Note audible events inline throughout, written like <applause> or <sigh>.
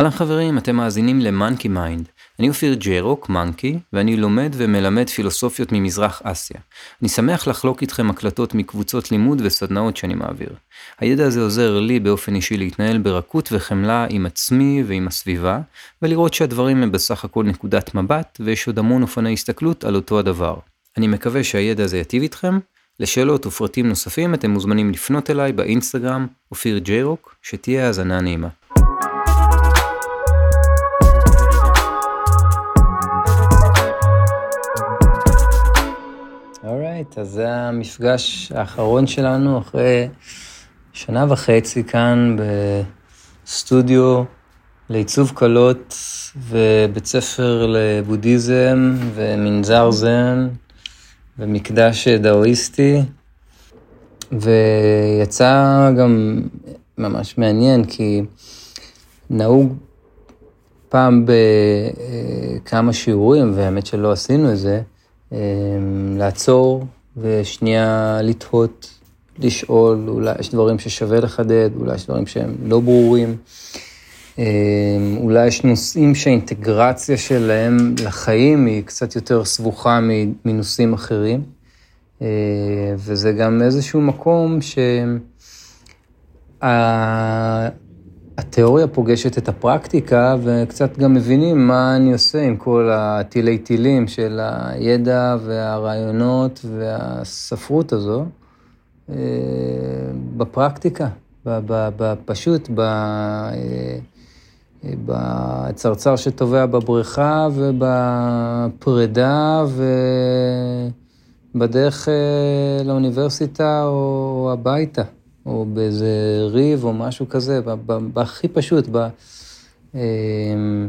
אהלן חברים, אתם מאזינים ל Monkey Mind. אני אופיר ג'ירוק, מאנקי, ואני לומד ומלמד פילוסופיות ממזרח אסיה. אני שמח לחלוק איתכם הקלטות מקבוצות לימוד וסדנאות שאני מעביר. הידע הזה עוזר לי באופן אישי להתנהל ברכות וחמלה עם עצמי ועם הסביבה, ולראות שהדברים הם בסך הכל נקודת מבט, ויש עוד המון אופני הסתכלות על אותו הדבר. אני מקווה שהידע הזה יטיב איתכם. לשאלות ופרטים נוספים אתם מוזמנים לפנות אליי באינסטגרם, אופיר ג'ירוק, שתהיה האזנה נעימה. אורייט, אז זה המפגש האחרון שלנו אחרי שנה וחצי כאן בסטודיו לעיצוב קלות ובית ספר לבודהיזם ומנזר זן ומקדש דאואיסטי. ויצא גם ממש מעניין, כי נהוג פעם בכמה שיעורים, והאמת שלא עשינו את זה, אמ, לעצור ושנייה לתהות, לשאול, אולי יש דברים ששווה לחדד, אולי יש דברים שהם לא ברורים, אמ, אולי יש נושאים שהאינטגרציה שלהם לחיים היא קצת יותר סבוכה מנושאים אחרים, אה, וזה גם איזשהו מקום ש... התיאוריה פוגשת את הפרקטיקה, וקצת גם מבינים מה אני עושה עם כל הטילי טילים של הידע והרעיונות והספרות הזו אה, בפרקטיקה, פשוט אה, בצרצר שטובע בבריכה ובפרידה ובדרך אה, לאוניברסיטה או הביתה. או באיזה ריב או משהו כזה, בהכי פשוט, ב, אמ,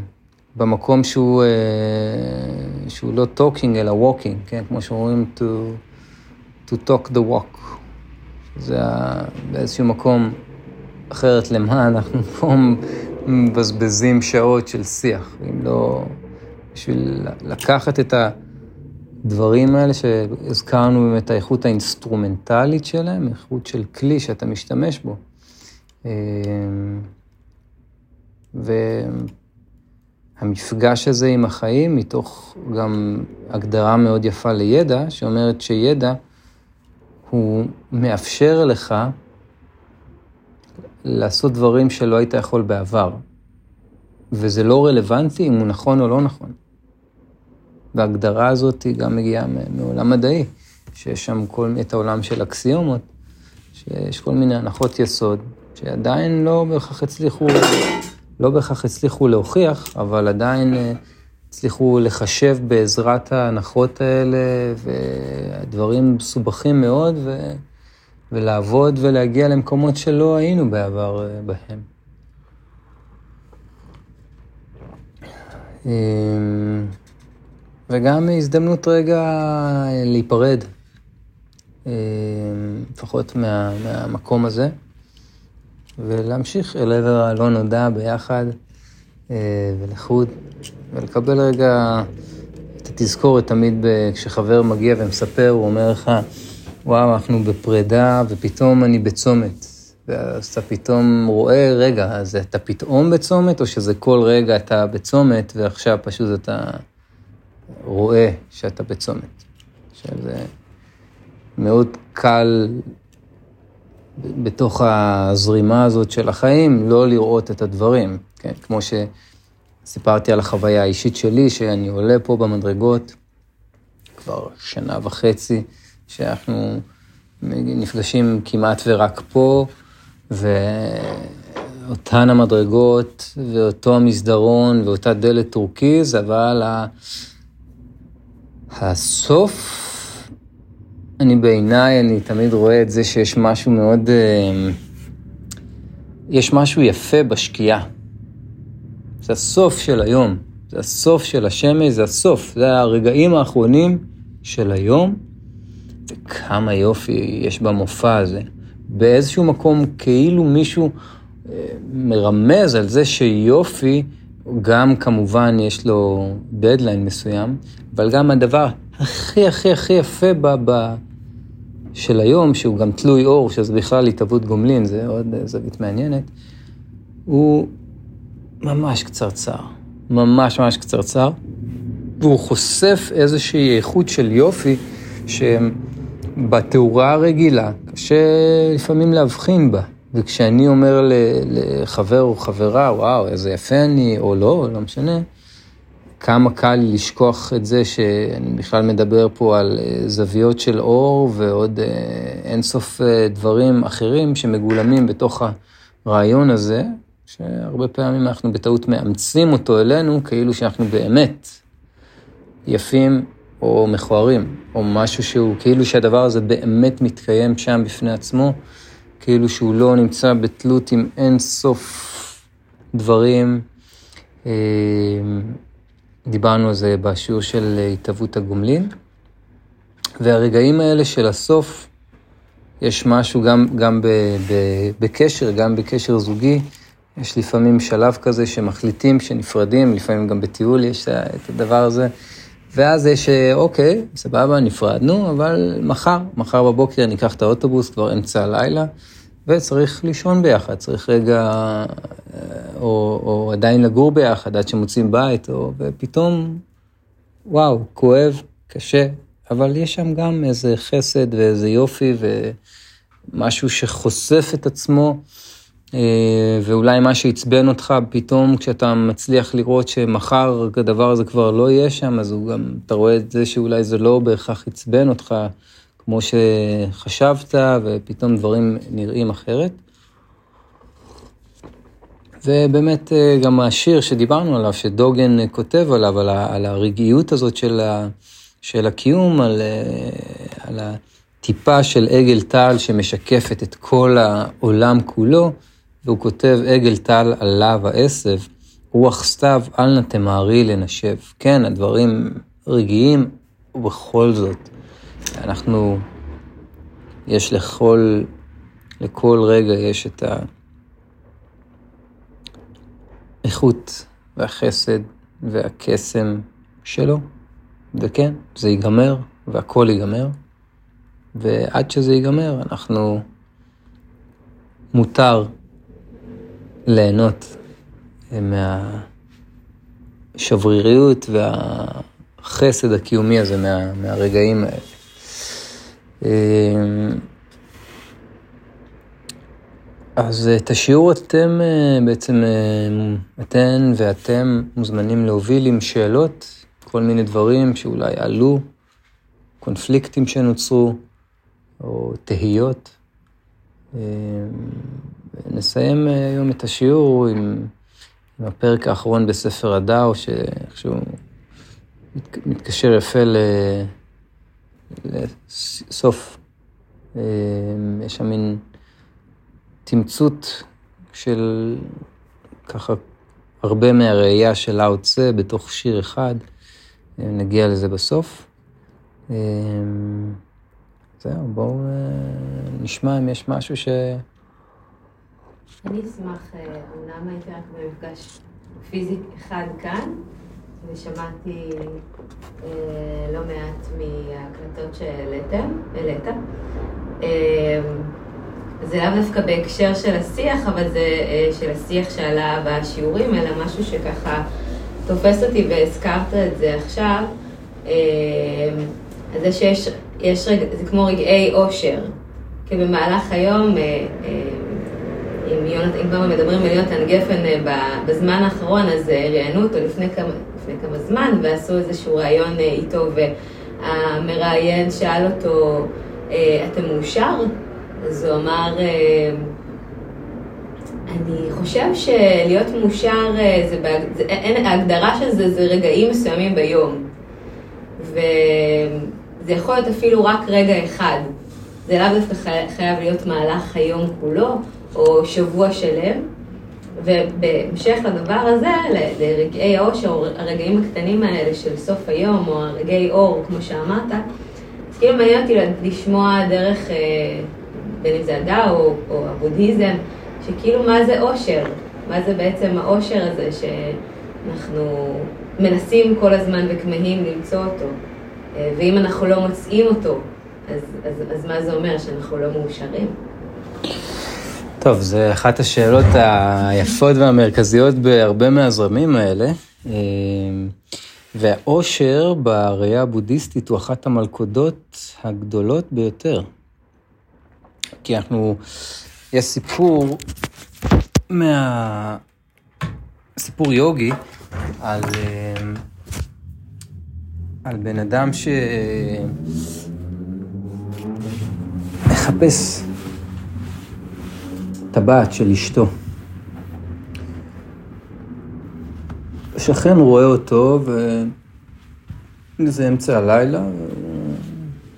במקום שהוא, אה, שהוא לא talking אלא walking, כן? כמו שאומרים to, to talk the walk. זה באיזשהו מקום אחרת למה אנחנו <laughs> פה מבזבזים שעות של שיח, אם לא בשביל לקחת את ה... הדברים האלה שהזכרנו באמת האיכות האינסטרומנטלית שלהם, איכות של כלי שאתה משתמש בו. אמ, והמפגש הזה עם החיים, מתוך גם הגדרה מאוד יפה לידע, שאומרת שידע הוא מאפשר לך לעשות דברים שלא היית יכול בעבר. וזה לא רלוונטי אם הוא נכון או לא נכון. וההגדרה הזאת היא גם מגיעה מעולם מדעי, שיש שם כל, את העולם של אקסיומות, שיש כל מיני הנחות יסוד, שעדיין לא בהכרח הצליחו, לא בהכרח הצליחו להוכיח, אבל עדיין אה, הצליחו לחשב בעזרת ההנחות האלה, ודברים מסובכים מאוד, ו... ולעבוד ולהגיע למקומות שלא היינו בעבר אה, בהם. וגם הזדמנות רגע להיפרד, אה, לפחות מה, מהמקום הזה, ולהמשיך אל עבר הלא נודע ביחד אה, ולחוד, ולקבל רגע את התזכורת תמיד כשחבר מגיע ומספר, הוא אומר לך, וואו, אנחנו בפרידה ופתאום אני בצומת. ואז אתה פתאום רואה, רגע, אז אתה פתאום בצומת, או שזה כל רגע אתה בצומת, ועכשיו פשוט אתה רואה שאתה בצומת. שזה מאוד קל בתוך הזרימה הזאת של החיים לא לראות את הדברים, כן? כמו שסיפרתי על החוויה האישית שלי, שאני עולה פה במדרגות כבר שנה וחצי, שאנחנו נפגשים כמעט ורק פה, ואותן המדרגות, ואותו המסדרון, ואותה דלת טורקיז, אבל הסוף, אני בעיניי, אני תמיד רואה את זה שיש משהו מאוד, אה, יש משהו יפה בשקיעה. זה הסוף של היום, זה הסוף של השמש, זה הסוף, זה הרגעים האחרונים של היום, וכמה יופי יש במופע הזה. באיזשהו מקום כאילו מישהו אה, מרמז על זה שיופי, גם כמובן יש לו דדליין מסוים, אבל גם הדבר הכי הכי הכי יפה ב, ב, של היום, שהוא גם תלוי אור, שזה בכלל התהוות גומלין, זה עוד זווית מעניינת, הוא ממש קצרצר, ממש ממש קצרצר, והוא חושף איזושהי איכות של יופי שבתאורה הרגילה קשה לפעמים להבחין בה. וכשאני אומר לחבר או חברה, וואו, איזה יפה אני, או לא, לא משנה, כמה קל לשכוח את זה שאני בכלל מדבר פה על אה, זוויות של אור ועוד אה, אינסוף אה, דברים אחרים שמגולמים בתוך הרעיון הזה, שהרבה פעמים אנחנו בטעות מאמצים אותו אלינו, כאילו שאנחנו באמת יפים או מכוערים, או משהו שהוא, כאילו שהדבר הזה באמת מתקיים שם בפני עצמו, כאילו שהוא לא נמצא בתלות עם אין סוף דברים. דיברנו על זה בשיעור של התהוות הגומלין. והרגעים האלה של הסוף, יש משהו גם, גם ב, ב, בקשר, גם בקשר זוגי, יש לפעמים שלב כזה שמחליטים שנפרדים, לפעמים גם בטיול יש את הדבר הזה. ואז יש, אוקיי, סבבה, נפרדנו, אבל מחר, מחר בבוקר ניקח את האוטובוס, כבר אמצע הלילה, וצריך לישון ביחד, צריך רגע, אה, או, או עדיין לגור ביחד עד שמוצאים בית, או, ופתאום, וואו, כואב, קשה, אבל יש שם גם איזה חסד ואיזה יופי ומשהו שחושף את עצמו, אה, ואולי מה שעצבן אותך פתאום כשאתה מצליח לראות שמחר הדבר הזה כבר לא יהיה שם, אז הוא גם, אתה רואה את זה שאולי זה לא בהכרח עצבן אותך. כמו שחשבת, ופתאום דברים נראים אחרת. ובאמת אה, גם השיר שדיברנו עליו, שדוגן כותב עליו, על, על הרגעיות הזאת של, ה, של הקיום, על, אה, על הטיפה של עגל טל שמשקפת את כל העולם כולו, והוא כותב עגל טל עליו העשב, רוח סתיו אל נא תמהרי לנשב. כן, הדברים רגעיים, ובכל זאת, אנחנו, יש לכל, לכל רגע יש את האיכות והחסד והקסם שלו, וכן, זה ייגמר, והכל ייגמר, ועד שזה ייגמר, אנחנו, מותר ליהנות מהשבריריות והחסד הקיומי הזה, מה, מהרגעים האלה. אמ, אז את השיעור אתם אה, בעצם, אה, אתן ואתם מוזמנים להוביל עם שאלות, כל מיני דברים שאולי עלו, קונפליקטים שנוצרו, או תהיות. אמ, נסיים אה, היום את השיעור עם, עם הפרק האחרון בספר הדאו, שאיכשהו מתקשר יפה ל... לסוף. אה, יש שם מין תמצות של ככה הרבה מהראייה של לאו צה בתוך שיר אחד. אה, נגיע לזה בסוף. זהו, בואו נשמע אם יש משהו ש... אני אשמח, אומנם הייתי רק במפגש פיזי אחד כאן, ושמעתי אה, לא מעט מההקלטות שהעליתם, העלית. אה, זה לאו דווקא בהקשר של השיח, אבל זה אה, של השיח שעלה בשיעורים, אלא משהו שככה תופס אותי והזכרת את זה עכשיו. אה, זה שיש, יש רגע, זה כמו רגעי אושר, כי במהלך היום, אה, אה, אם, יונת, אם כבר מדברים על יונתן גפן אה, בזמן האחרון, אז אה, ראיינו אותו לפני כמה, לפני כמה זמן, ועשו איזשהו ראיון אה, איתו, והמראיין שאל אותו, אתה מאושר? אז הוא אמר, אני חושב שלהיות מאושר, זה, זה, אין, ההגדרה של זה זה רגעים מסוימים ביום. וזה יכול להיות אפילו רק רגע אחד. זה לאו דווקא חייב להיות מהלך היום כולו, או שבוע שלם. ובהמשך לדבר הזה, לרגעי האושר, הרגעים הקטנים האלה של סוף היום, או הרגעי אור, כמו שאמרת, אז כאילו מעניין אותי לשמוע דרך, אה, בין אם זה הדאו או, או הבודהיזם, שכאילו מה זה אושר, מה זה בעצם האושר הזה שאנחנו מנסים כל הזמן וכמהים למצוא אותו, אה, ואם אנחנו לא מוצאים אותו, אז, אז, אז מה זה אומר, שאנחנו לא מאושרים? טוב, זו אחת השאלות היפות והמרכזיות בהרבה מהזרמים האלה. אה, והאושר בראייה הבודהיסטית הוא אחת המלכודות הגדולות ביותר. כי אנחנו, יש סיפור מה... סיפור יוגי על, אה, על בן אדם שמחפש טבעת של אשתו. השכן רואה אותו, וזה אמצע הלילה,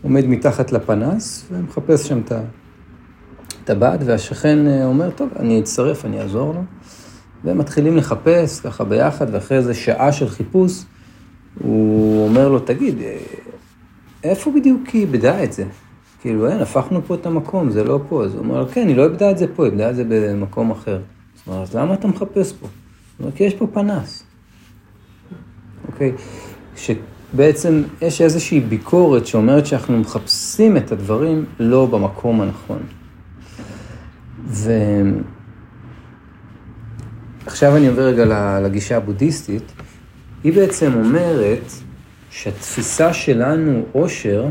עומד מתחת לפנס ומחפש שם את הטבעת, והשכן אה, אומר, טוב, אני אצטרף, אני אעזור לו. והם מתחילים לחפש ככה ביחד, ואחרי איזה שעה של חיפוש, הוא אומר לו, תגיד, אה, איפה בדיוק היא איבדה את זה? כאילו, אין, הפכנו פה את המקום, זה לא פה. אז הוא אומר, כן, היא לא איבדה את זה פה, איבדה את זה במקום אחר. זאת אומרת, למה אתה מחפש פה? הוא אומר, כי יש פה פנס. אוקיי? שבעצם יש איזושהי ביקורת שאומרת שאנחנו מחפשים את הדברים לא במקום הנכון. ועכשיו אני עובר רגע לגישה הבודהיסטית. היא בעצם אומרת שהתפיסה שלנו, עושר,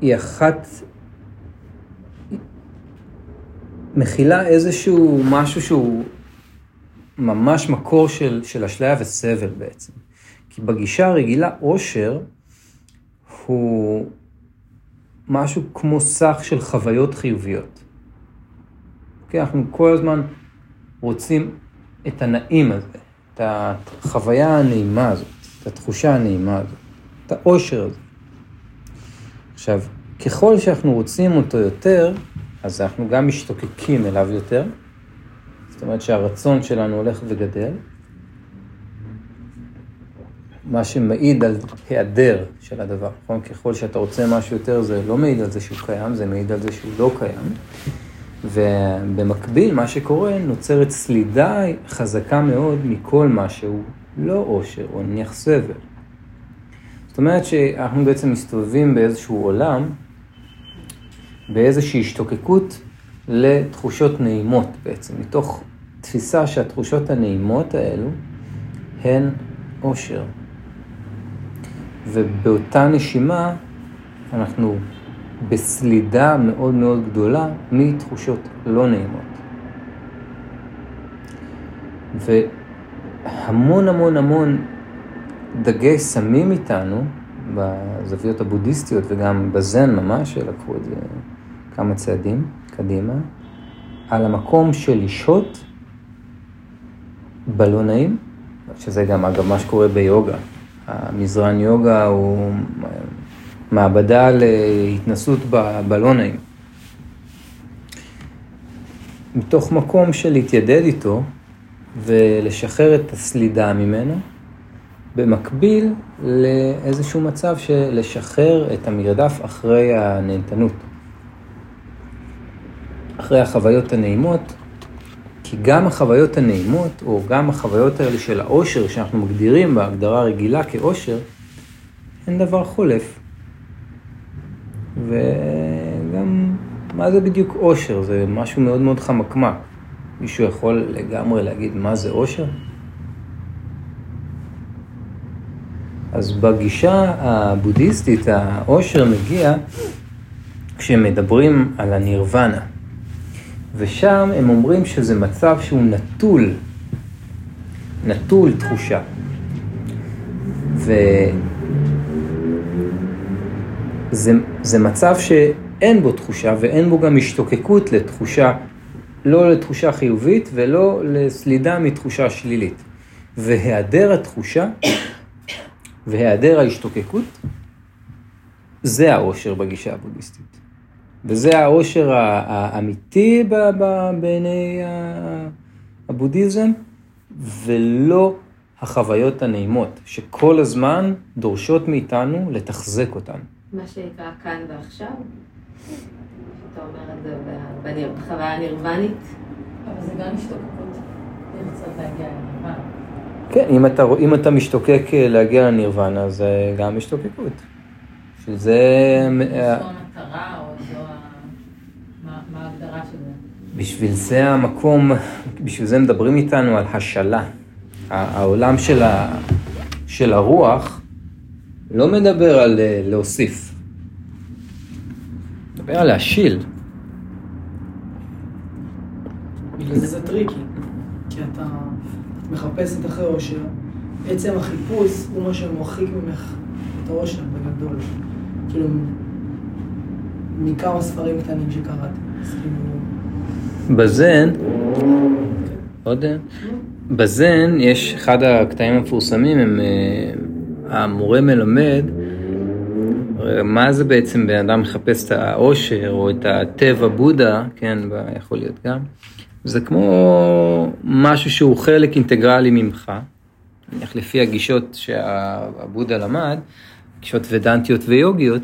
היא אחת, מכילה איזשהו משהו שהוא ממש מקור של, של אשליה וסבל בעצם. כי בגישה הרגילה עושר הוא משהו כמו סך של חוויות חיוביות. כי אנחנו כל הזמן רוצים את הנעים הזה, את החוויה הנעימה הזאת, את התחושה הנעימה הזאת, את העושר הזה. עכשיו, ככל שאנחנו רוצים אותו יותר, אז אנחנו גם משתוקקים אליו יותר. זאת אומרת שהרצון שלנו הולך וגדל, מה שמעיד על היעדר של הדבר, נכון? ככל שאתה רוצה משהו יותר, זה לא מעיד על זה שהוא קיים, זה מעיד על זה שהוא לא קיים. ובמקביל, מה שקורה, נוצרת סלידה חזקה מאוד מכל מה שהוא לא עושר, או נניח סבל. אומרת שאנחנו בעצם מסתובבים באיזשהו עולם, באיזושהי השתוקקות לתחושות נעימות בעצם, מתוך תפיסה שהתחושות הנעימות האלו הן אושר. ובאותה נשימה אנחנו בסלידה מאוד מאוד גדולה מתחושות לא נעימות. והמון המון המון דגי שמים איתנו, בזוויות הבודהיסטיות וגם בזן ממש, שלקחו את זה כמה צעדים קדימה, על המקום של לשהות בלא נעים, שזה גם אגב מה שקורה ביוגה. המזרן יוגה הוא מעבדה להתנסות בלא נעים. מתוך מקום של להתיידד איתו ולשחרר את הסלידה ממנו. במקביל לאיזשהו מצב של לשחרר את המרדף אחרי הנהנתנות. אחרי החוויות הנעימות, כי גם החוויות הנעימות, או גם החוויות האלה של העושר, שאנחנו מגדירים בהגדרה רגילה כעושר, הן דבר חולף. וגם, מה זה בדיוק עושר? זה משהו מאוד מאוד חמקמק. מישהו יכול לגמרי להגיד מה זה עושר? אז בגישה הבודהיסטית העושר מגיע כשמדברים על הנירוונה. ושם הם אומרים שזה מצב שהוא נטול, נטול תחושה. וזה מצב שאין בו תחושה ואין בו גם השתוקקות לתחושה, לא לתחושה חיובית ולא לסלידה מתחושה שלילית. והיעדר התחושה והיעדר ההשתוקקות, זה העושר בגישה הבודהיסטית. וזה העושר האמיתי בעיני הבודהיזם, ולא החוויות הנעימות, שכל הזמן דורשות מאיתנו לתחזק אותן. מה שנקרא כאן ועכשיו? אתה אומר את זה בחוויה הנירוונית? אבל זה גם השתוקקות, לרצות להגיע לנירוונה. כן, אם אתה, אם אתה משתוקק אה, להגיע לנירוונה, זה גם השתוקקות. שזה... זו בשביל זה המקום, בשביל זה מדברים איתנו על השאלה. העולם של, ה, של הרוח לא מדבר על אה, להוסיף, מדבר על להשיל. בגלל זה זה טריקי, כי אתה מחפשת אחרי אושר, עצם החיפוש הוא מה שמרחיק ממך את האושר בגדול. כאילו, מכמה ספרים קטנים שקראתי. כאילו- בזן, עוד בזן יש אחד הקטעים המפורסמים, הם, אה, המורה מלמד מה זה בעצם בן אדם מחפש את העושר או את הטבע בודה, כן, יכול להיות גם. זה כמו משהו שהוא חלק אינטגרלי ממך, נניח לפי הגישות שהבודה למד, גישות ודנטיות ויוגיות,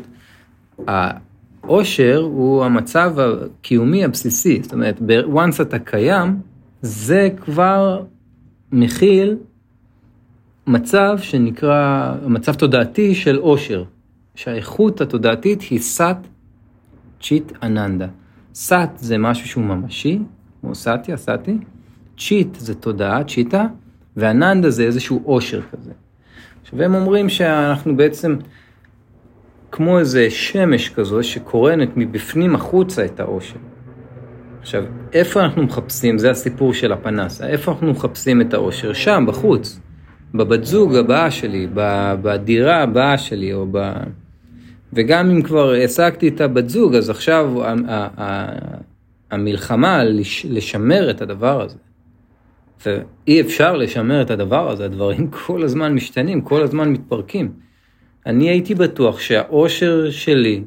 העושר הוא המצב הקיומי הבסיסי, זאת אומרת, once אתה קיים, זה כבר מכיל מצב שנקרא, מצב תודעתי של עושר, שהאיכות התודעתית היא סאט צ'יט אננדה. סאט זה משהו שהוא ממשי, כמו סאטי, צ'יט זה תודעה, צ'יטה, ואננדה זה איזשהו עושר כזה. עכשיו הם אומרים שאנחנו בעצם כמו איזה שמש כזו שקורנת מבפנים החוצה את העושר. עכשיו, איפה אנחנו מחפשים, זה הסיפור של הפנס, איפה אנחנו מחפשים את העושר? שם, בחוץ. בבת זוג הבאה שלי, בדירה הבאה שלי, או ב... וגם אם כבר העסקתי את הבת זוג, אז עכשיו המלחמה לשמר את הדבר הזה. ואי אפשר לשמר את הדבר הזה, הדברים <laughs> כל הזמן משתנים, כל הזמן מתפרקים. אני הייתי בטוח שהאושר שלי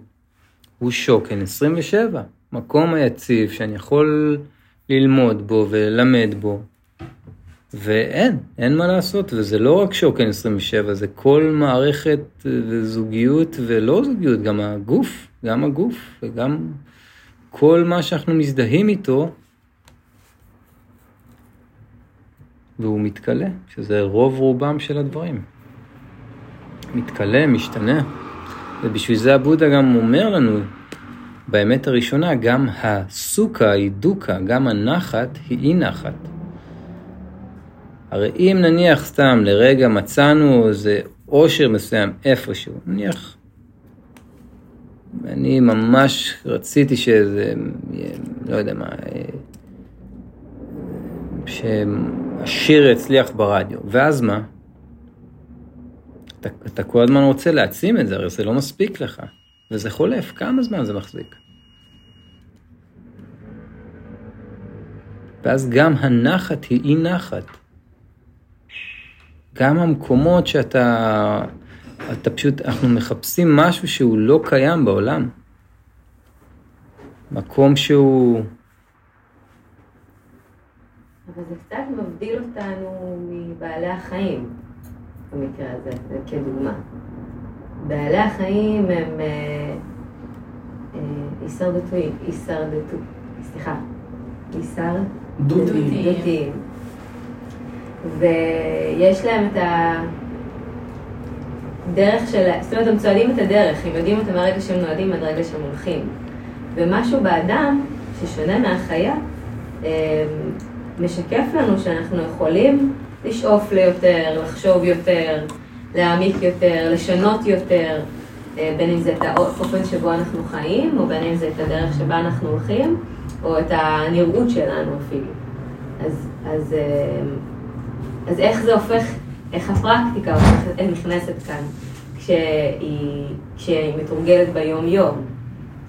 הוא שוקן 27, מקום היציב שאני יכול ללמוד בו וללמד בו. ואין, אין מה לעשות, וזה לא רק שוקן 27, זה כל מערכת וזוגיות ולא זוגיות, גם הגוף, גם הגוף וגם כל מה שאנחנו מזדהים איתו, והוא מתכלה, שזה רוב רובם של הדברים. מתכלה, משתנה. ובשביל זה הבודה גם אומר לנו, באמת הראשונה, גם הסוכה היא דוקה, גם הנחת היא אי נחת. הרי אם נניח סתם לרגע מצאנו איזה עושר מסוים איפשהו, נניח, אני ממש רציתי שזה, לא יודע מה, שהשיר יצליח ברדיו, ואז מה? אתה, אתה כל הזמן רוצה להעצים את זה, הרי זה לא מספיק לך, וזה חולף, כמה זמן זה מחזיק? ואז גם הנחת היא אי נחת. גם המקומות שאתה, אתה פשוט, אנחנו מחפשים משהו שהוא לא קיים בעולם. מקום שהוא... אבל זה קצת מבדיל אותנו מבעלי החיים. במקרה הזה, כדוגמה. בעלי החיים הם אה, אה, הישרדותיים, הישרדותו, סליחה, הישרדותיים. ויש להם את הדרך של, זאת אומרת, הם צועדים את הדרך, הם יודעים אותה מהרגע שהם נועדים עד רגע שהם הולכים. ומשהו באדם, ששונה מהחיה, אה, משקף לנו שאנחנו יכולים לשאוף ליותר, לחשוב יותר, להעמיק יותר, לשנות יותר, אה, בין אם זה את האופן שבו אנחנו חיים, או בין אם זה את הדרך שבה אנחנו הולכים, או את הנראות שלנו אפילו. אז, אז, אה, אז איך זה הופך, איך הפרקטיקה נכנסת כאן, כשהיא, כשהיא מתורגלת ביום-יום?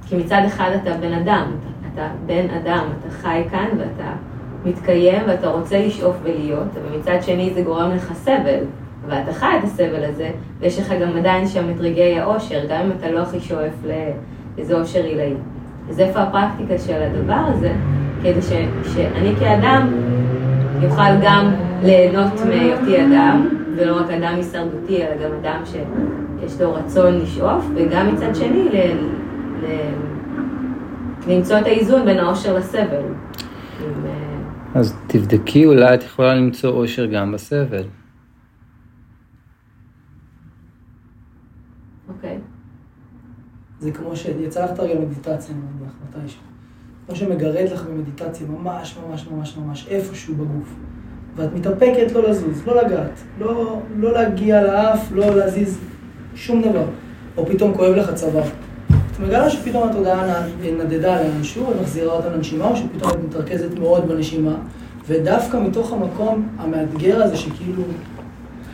כי מצד אחד אתה בן אדם, אתה, אתה בן אדם, אתה חי כאן ואתה מתקיים ואתה רוצה לשאוף ולהיות, ומצד שני זה גורם לך סבל, ואתה חי את הסבל הזה, ויש לך גם עדיין שם את רגעי האושר, גם אם אתה לא הכי שואף לאיזה אושר עילאי. אז איפה הפרקטיקה של הדבר הזה, כדי ש, שאני כאדם יוכל גם ליהנות מהיותי אדם, ולא רק אדם הישרדותי, אלא גם אדם שיש לו רצון לשאוף, וגם מצד שני ל, ל, למצוא את האיזון בין האושר לסבל. אז תבדקי, אולי את יכולה למצוא אושר גם בסבל. אוקיי. זה כמו שיצא לך תרגל מדיטציה, מתישהו. כמו שמגרד לך במדיטציה, ממש ממש ממש ממש איפשהו בגוף. ואת מתאפקת לא לזוז, לא לגעת, לא, לא להגיע לאף, לא להזיז שום דבר. או פתאום כואב לך צוואר. את מגלה שפתאום התודעה נדדה לאנשהו ומחזירה אותה לנשימה, או שפתאום את מתרכזת מאוד בנשימה, ודווקא מתוך המקום המאתגר הזה שכאילו...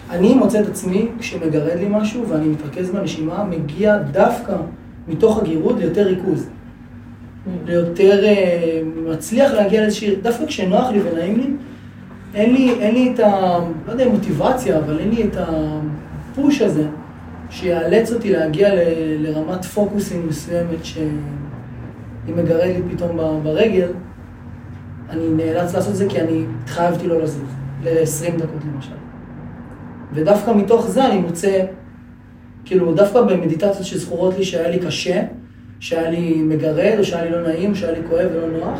אני מוצא את עצמי, כשמגרד לי משהו ואני מתרכז בנשימה, מגיע דווקא מתוך הגירוד ליותר ריכוז. ליותר uh, מצליח להגיע לאיזושהי, דווקא כשנוח לי ונעים לי, אין לי, אין לי את ה... לא יודע, מוטיבציה, אבל אין לי את הפוש הזה, שיאלץ אותי להגיע ל, לרמת פוקוסים מסוימת, שהיא מגרד לי פתאום ברגל, אני נאלץ לעשות את זה כי אני התחייבתי לא לזוז, ל-20 דקות למשל. ודווקא מתוך זה אני מוצא, כאילו, דווקא במדיטציות שזכורות לי שהיה לי קשה, שהיה לי מגרד, או שהיה לי לא נעים, שהיה לי כואב ולא נוח,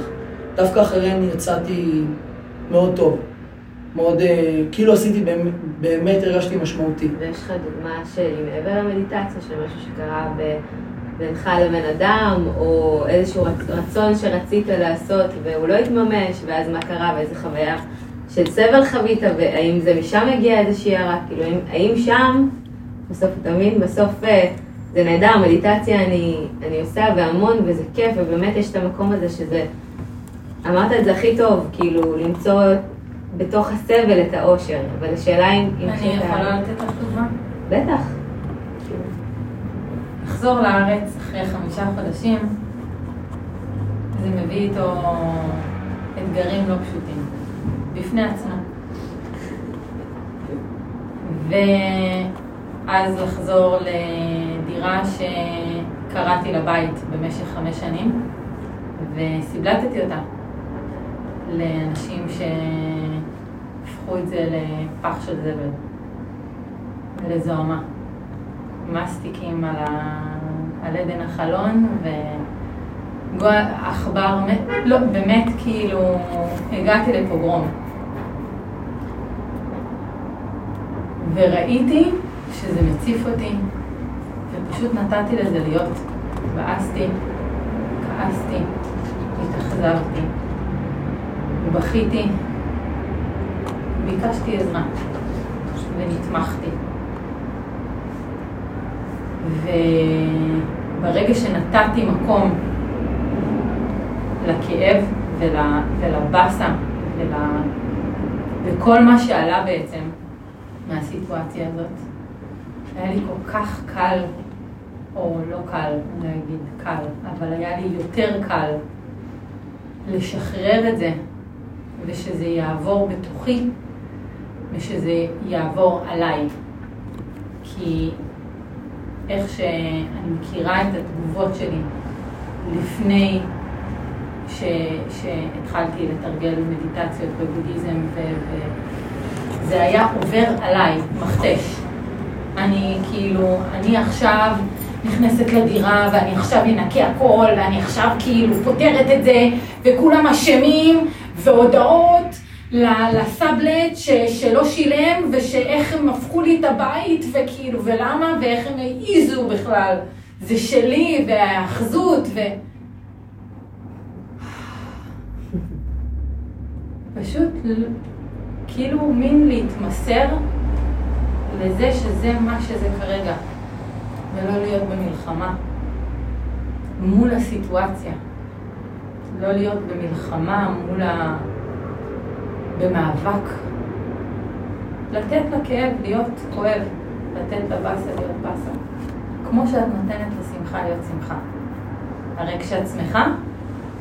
דווקא אחריהן יצאתי מאוד טוב. מאוד, אה, כאילו עשיתי, באמת הרגשתי משמעותי. ויש לך דוגמה של מעבר למדיטציה, של משהו שקרה ב... בינך לבין אדם, או איזשהו רצון שרצית לעשות והוא לא התממש, ואז מה קרה ואיזה חוויה של סבל חווית, והאם זה משם הגיע איזושהי הערה, כאילו האם שם, בסוף, אתה מבין, בסוף אה, זה נהדר, מדיטציה אני, אני עושה והמון וזה כיף, ובאמת יש את המקום הזה שזה, אמרת את זה הכי טוב, כאילו למצוא בתוך הסבל את האושר, אבל השאלה אם... אני יכולה לתת לך דוגמה? בטח. לחזור לארץ אחרי חמישה חודשים, זה מביא איתו אתגרים לא פשוטים, בפני עצמו. ואז לחזור לדירה שקראתי לבית במשך חמש שנים, וסיבלטתי אותה לאנשים שהפכו את זה לפח של זבל ולזוהמה. מסטיקים על, ה... על עדן החלון, ועכבר, לא, באמת כאילו, הגעתי לפוגרום. וראיתי שזה מציף אותי, ופשוט נתתי לזה להיות. התבאסתי, כעסתי, התאכזבתי, בכיתי, ביקשתי עזרה, ונתמכתי. וברגע שנתתי מקום לכאב ול, ולבאסה ול, וכל מה שעלה בעצם מהסיטואציה הזאת, היה לי כל כך קל, או לא קל, אני לא אגיד קל, אבל היה לי יותר קל לשחרר את זה ושזה יעבור בתוכי ושזה יעבור עליי. כי איך שאני מכירה את התגובות שלי לפני ש, שהתחלתי לתרגל מדיטציות בבודהיזם, וזה היה עובר עליי, מכתש. אני כאילו, אני עכשיו נכנסת לדירה ואני עכשיו אנקה הכל ואני עכשיו כאילו פותרת את זה וכולם אשמים והודעות לסאבלט ש, שלא שילם, ושאיך הם הפכו לי את הבית, וכאילו, ולמה, ואיך הם העיזו בכלל. זה שלי, והאחזות, ו... פשוט כאילו מין להתמסר לזה שזה מה שזה כרגע, ולא להיות במלחמה מול הסיטואציה. לא להיות במלחמה מול ה... במאבק. לתת לכאב להיות כואב, לתת לבאסה להיות באסה. כמו שאת נותנת לשמחה להיות שמחה. הרי כשאת שמחה,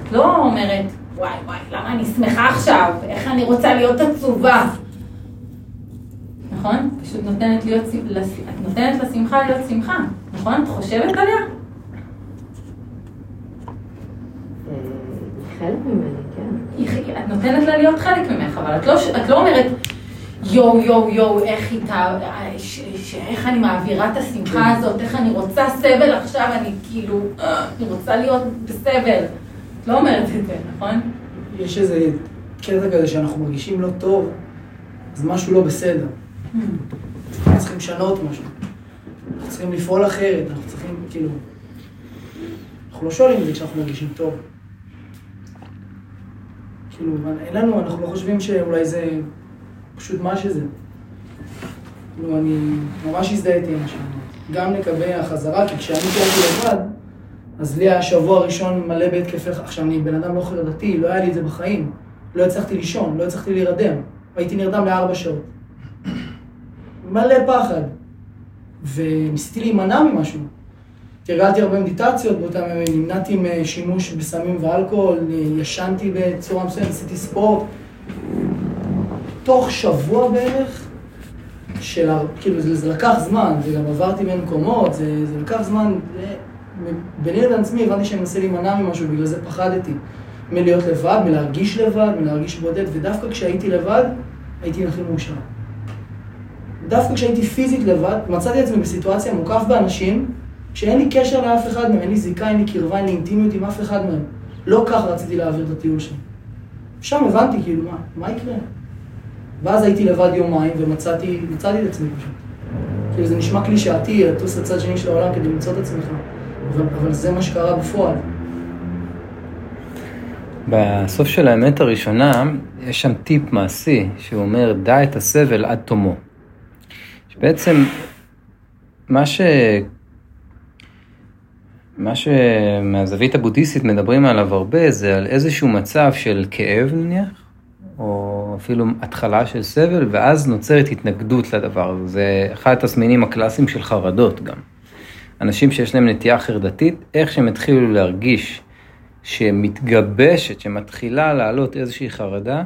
את לא אומרת, וואי וואי, למה אני שמחה עכשיו? איך אני רוצה להיות עצובה? נכון? פשוט נותנת להיות, את נותנת לשמחה להיות שמחה, נכון? את חושבת עליה? אה, חלק ממני. את נותנת לה להיות חלק ממך, אבל את לא, את לא אומרת, יואו, יואו, יואו, איך היא, איך אני מעבירה את השמחה כן. הזאת, איך אני רוצה סבל עכשיו, אני כאילו, אני רוצה להיות בסבל. את לא אומרת את זה, נכון? יש איזה קטע כזה שאנחנו מרגישים לא טוב, אז משהו לא בסדר. Hmm. אנחנו צריכים לשנות משהו. אנחנו צריכים לפעול אחרת, אנחנו צריכים, כאילו... אנחנו לא שואלים את זה כשאנחנו מרגישים טוב. כאילו, אין לנו, אנחנו לא חושבים שאולי זה פשוט מה שזה. כאילו, אני ממש הזדהיתי עם שאמרת. גם לגבי החזרה, כי כשאני קיימתי לבד, אז לי היה שבוע ראשון מלא בהתקפי... עכשיו, אני בן אדם לא חרדתי, לא היה לי את זה בחיים. לא הצלחתי לישון, לא הצלחתי להירדם. הייתי נרדם לארבע שעות. מלא פחד. וניסיתי להימנע ממשהו. תרגלתי הרבה מדיטציות באותם ימים, נמנעתי משימוש בסמים ואלכוהול, ישנתי בצורה מסוימת, עשיתי ספורט. תוך שבוע בערך, של, כאילו זה, זה לקח זמן, זה גם עברתי בין מקומות, זה, זה לקח זמן, ביני לבין עצמי הבנתי שאני מנסה להימנע ממשהו, בגלל זה פחדתי. מלהיות לבד, מלהרגיש לבד, מלהרגיש בודד, ודווקא כשהייתי לבד, הייתי הכי מאושר. דווקא כשהייתי פיזית לבד, מצאתי עצמי בסיטואציה מוקף באנשים שאין לי קשר לאף אחד מהם, אין לי זיקה, אין לי קרבה, אין לי אינטימיות עם אף אחד מהם. לא ככה רציתי להעביר את הטיול שלי. שם הבנתי כאילו, מה, מה יקרה? ואז הייתי לבד יומיים ומצאתי מצאתי את עצמי פשוט. כאילו זה נשמע קלישאתי, לטוס לצד שני של העולם כדי למצוא את עצמך, אבל, אבל זה מה שקרה בפועל. בסוף של האמת הראשונה, יש שם טיפ מעשי, שהוא אומר, דע את הסבל עד תומו. שבעצם, מה ש... מה שמהזווית הבודהיסטית מדברים עליו הרבה, זה על איזשהו מצב של כאב נניח, או אפילו התחלה של סבל, ואז נוצרת התנגדות לדבר הזה. זה אחד התסמינים הקלאסיים של חרדות גם. אנשים שיש להם נטייה חרדתית, איך שהם התחילו להרגיש שמתגבשת, שמתחילה לעלות איזושהי חרדה,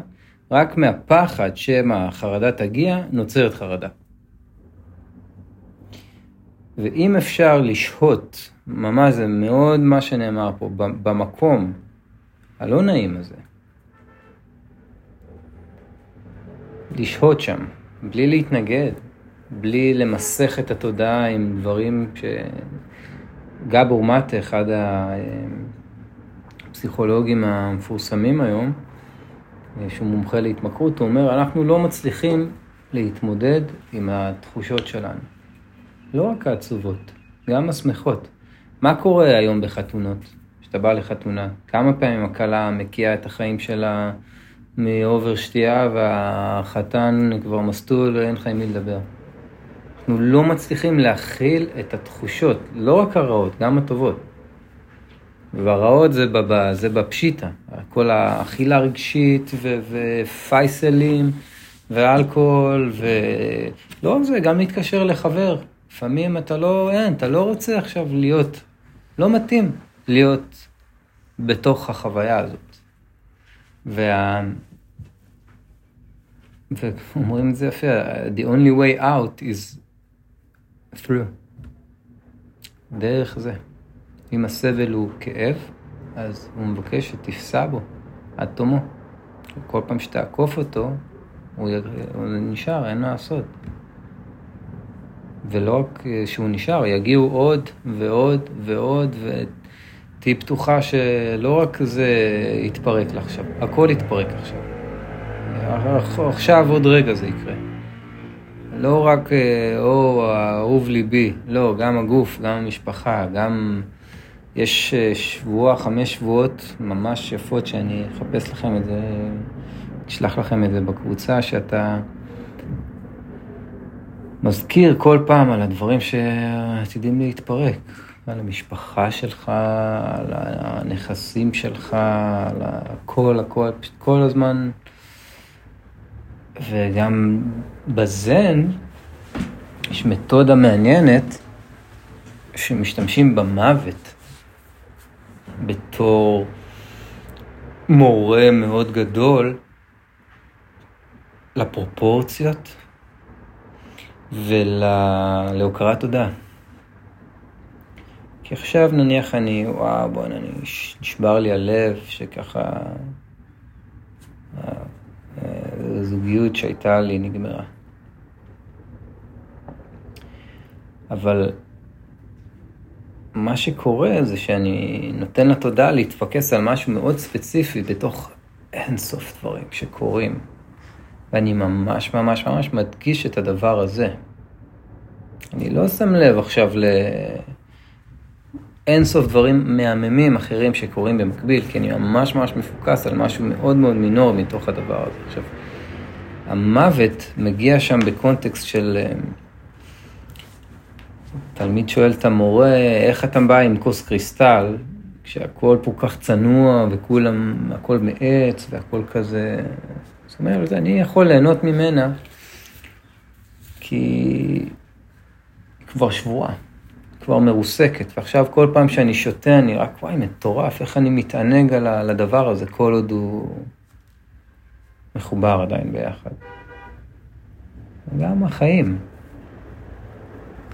רק מהפחד שמא החרדה תגיע, נוצרת חרדה. ואם אפשר לשהות, ממש זה מאוד מה שנאמר פה, במקום הלא נעים הזה, לשהות שם, בלי להתנגד, בלי למסך את התודעה עם דברים ש... גבור מטה, אחד הפסיכולוגים המפורסמים היום, שהוא מומחה להתמכרות, הוא אומר, אנחנו לא מצליחים להתמודד עם התחושות שלנו. לא רק העצובות, גם השמחות. מה קורה היום בחתונות? כשאתה בא לחתונה, כמה פעמים הכלה מקיאה את החיים שלה מאובר שתייה והחתן כבר מסטול ואין לך עם מי לדבר. אנחנו לא מצליחים להכיל את התחושות, לא רק הרעות, גם הטובות. והרעות זה, בב, זה בפשיטה, כל האכילה הרגשית ו- ופייסלים ואלכוהול ולא רק זה, גם להתקשר לחבר. לפעמים אתה לא, אין, אתה לא רוצה עכשיו להיות, לא מתאים להיות בתוך החוויה הזאת. וה... ואומרים את זה יפה, the only way out is through. דרך זה. אם הסבל הוא כאב, אז הוא מבקש שתפסע בו עד תומו. כל פעם שתעקוף אותו, הוא, הוא נשאר, אין מה לעשות. ולא רק שהוא נשאר, יגיעו עוד ועוד ועוד, ותהיי פתוחה שלא רק זה יתפרק לך עכשיו, הכל יתפרק עכשיו. עכשיו עוד רגע זה יקרה. לא רק, אה, או אהוב ליבי, לא, גם הגוף, גם המשפחה, גם... יש אה, שבוע, חמש שבועות ממש יפות שאני אחפש לכם את זה, אשלח לכם את זה בקבוצה, שאתה מזכיר כל פעם על הדברים שעתידים להתפרק, על המשפחה שלך, על הנכסים שלך, על הכל, הכל, כל הזמן. וגם בזן יש מתודה מעניינת שמשתמשים במוות בתור מורה מאוד גדול לפרופורציות ולהוקרת תודה. כי עכשיו נניח אני, וואו, בוא'נה, נשבר לי הלב שככה הזוגיות שהייתה לי נגמרה. אבל מה שקורה זה שאני נותן לתודעה להתפקס על משהו מאוד ספציפי בתוך אינסוף דברים שקורים. ואני ממש ממש ממש מדגיש את הדבר הזה. אני לא שם לב עכשיו אינסוף דברים מהממים אחרים שקורים במקביל, כי אני ממש ממש מפוקס על משהו מאוד מאוד מינור מתוך הדבר הזה. עכשיו, המוות מגיע שם בקונטקסט של... אה, תלמיד שואל את המורה, איך אתה בא עם כוס קריסטל, כשהכול פה כך צנוע וכולם, הכל מעץ והכל כזה... אומרת, אני יכול ליהנות ממנה, כי היא כבר שבועה, כבר מרוסקת, ועכשיו כל פעם שאני שותה אני רק, וואי, מטורף, איך אני מתענג על הדבר הזה, כל עוד הוא מחובר עדיין ביחד. גם החיים.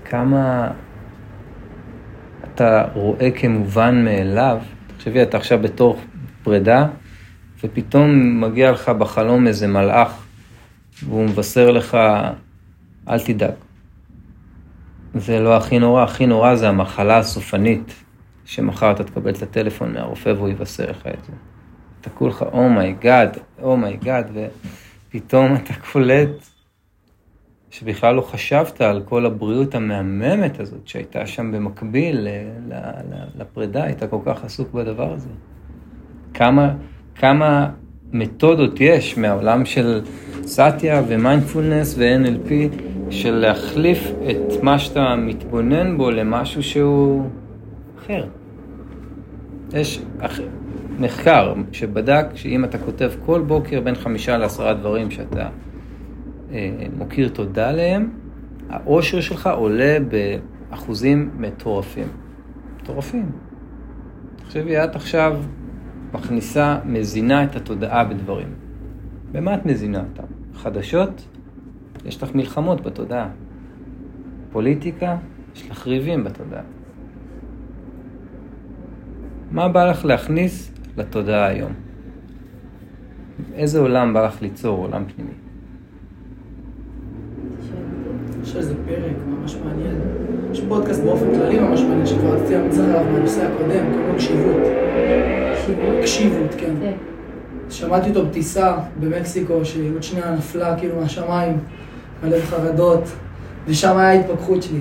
כמה אתה רואה כמובן מאליו, תחשבי, אתה עכשיו בתור פרידה, ופתאום מגיע לך בחלום איזה מלאך, והוא מבשר לך, אל תדאג. זה לא הכי נורא, הכי נורא זה המחלה הסופנית, שמחר אתה תקבל את הטלפון מהרופא והוא יבשר לך את זה. אתה כולך, אומייגאד, אומייגאד, ופתאום אתה קולט שבכלל לא חשבת על כל הבריאות המהממת הזאת שהייתה שם במקביל לפרידה, היית כל כך עסוק בדבר הזה. כמה, כמה מתודות יש מהעולם של סאטיה ומיינדפולנס ו-NLP של להחליף את מה שאתה מתבונן בו למשהו שהוא אחר. יש מחקר שבדק שאם אתה כותב כל בוקר בין חמישה לעשרה דברים שאתה אה, מוקיר תודה עליהם, האושר שלך עולה באחוזים מטורפים. מטורפים. תחשבי, את עכשיו מכניסה, מזינה את התודעה בדברים. במה את מזינה אותם? חדשות? יש לך מלחמות בתודעה. פוליטיקה? יש לך ריבים בתודעה. מה בא לך להכניס לתודעה היום? איזה עולם בא לך ליצור, עולם פנימי? יש איזה פרק ממש מעניין. יש פודקאסט באופן כללי ממש מעניין שכבר רציתי להמצא עליו מהנושא הקודם, קוראים לו קשיבות. קשיבות, כן. כן. שמעתי אותו בטיסה במקסיקו, שעוד שנייה נפלה כאילו מהשמיים, מלא חרדות, ושם היה ההתפכחות שלי.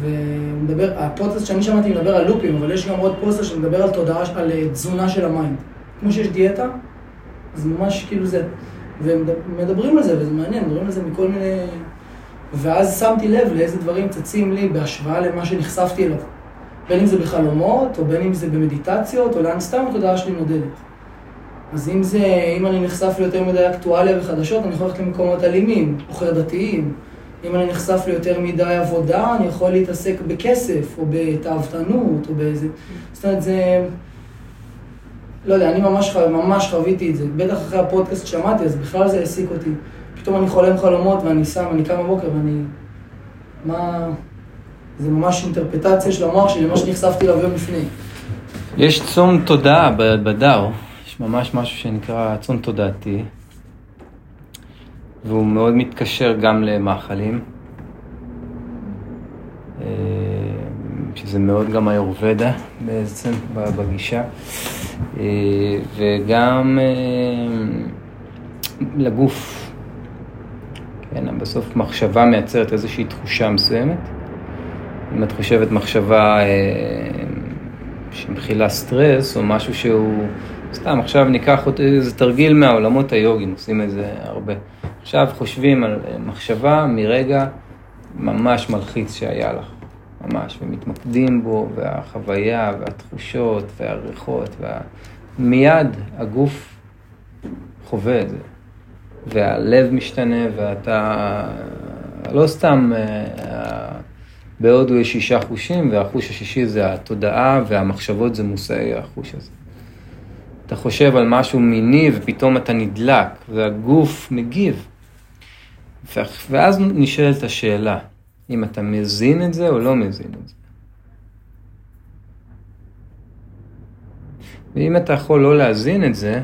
והוא מדבר, הפודקאסט שאני שמעתי מדבר על לופים, אבל יש גם עוד פודקאסט שמדבר על תודעה, על אה, תזונה של ה mind. כמו שיש דיאטה, אז ממש כאילו זה, ומדברים על זה, וזה מעניין, מדברים על זה מכל מיני... ואז שמתי לב לאיזה דברים צצים לי בהשוואה למה שנחשפתי אליו. בין אם זה בחלומות, או בין אם זה במדיטציות, או לאן סתם התודעה שלי נודדת. אז אם זה, אם אני נחשף ליותר מדי אקטואליה וחדשות, אני יכול ללכת למקומות אלימים, או חרדתיים. אם אני נחשף ליותר מדי עבודה, אני יכול להתעסק בכסף, או בתאוותנות, או באיזה... זאת אומרת, זה... לא יודע, אני ממש, ממש חוויתי את זה. בטח אחרי הפודקאסט שמעתי, אז בכלל זה העסיק אותי. פתאום אני חולם חלומות ואני שם, אני קם בבוקר ואני... מה... זה ממש אינטרפטציה של המוח שלי, מה שנחשפתי אליו יום לפני. יש צום תודעה בדאו, יש ממש משהו שנקרא צום תודעתי, והוא מאוד מתקשר גם למאכלים, אה, שזה מאוד גם היורבדה בעצם בגישה, אה, וגם אה, לגוף. כן, בסוף מחשבה מייצרת איזושהי תחושה מסוימת. אם את חושבת מחשבה אה, שמכילה סטרס, או משהו שהוא... סתם, עכשיו ניקח איזה תרגיל מהעולמות היוגיים, עושים את זה הרבה. עכשיו חושבים על אה, מחשבה מרגע ממש מלחיץ שהיה לך, ממש, ומתמקדים בו, והחוויה, והתחושות, והריחות, וה... הגוף חווה את זה. והלב משתנה, ואתה לא סתם, אה, בהודו יש שישה חושים, והחוש השישי זה התודעה, והמחשבות זה מושאי החוש הזה. אתה חושב על משהו מיני, ופתאום אתה נדלק, והגוף מגיב. ואז נשאלת השאלה, אם אתה מזין את זה או לא מזין את זה. ואם אתה יכול לא להזין את זה,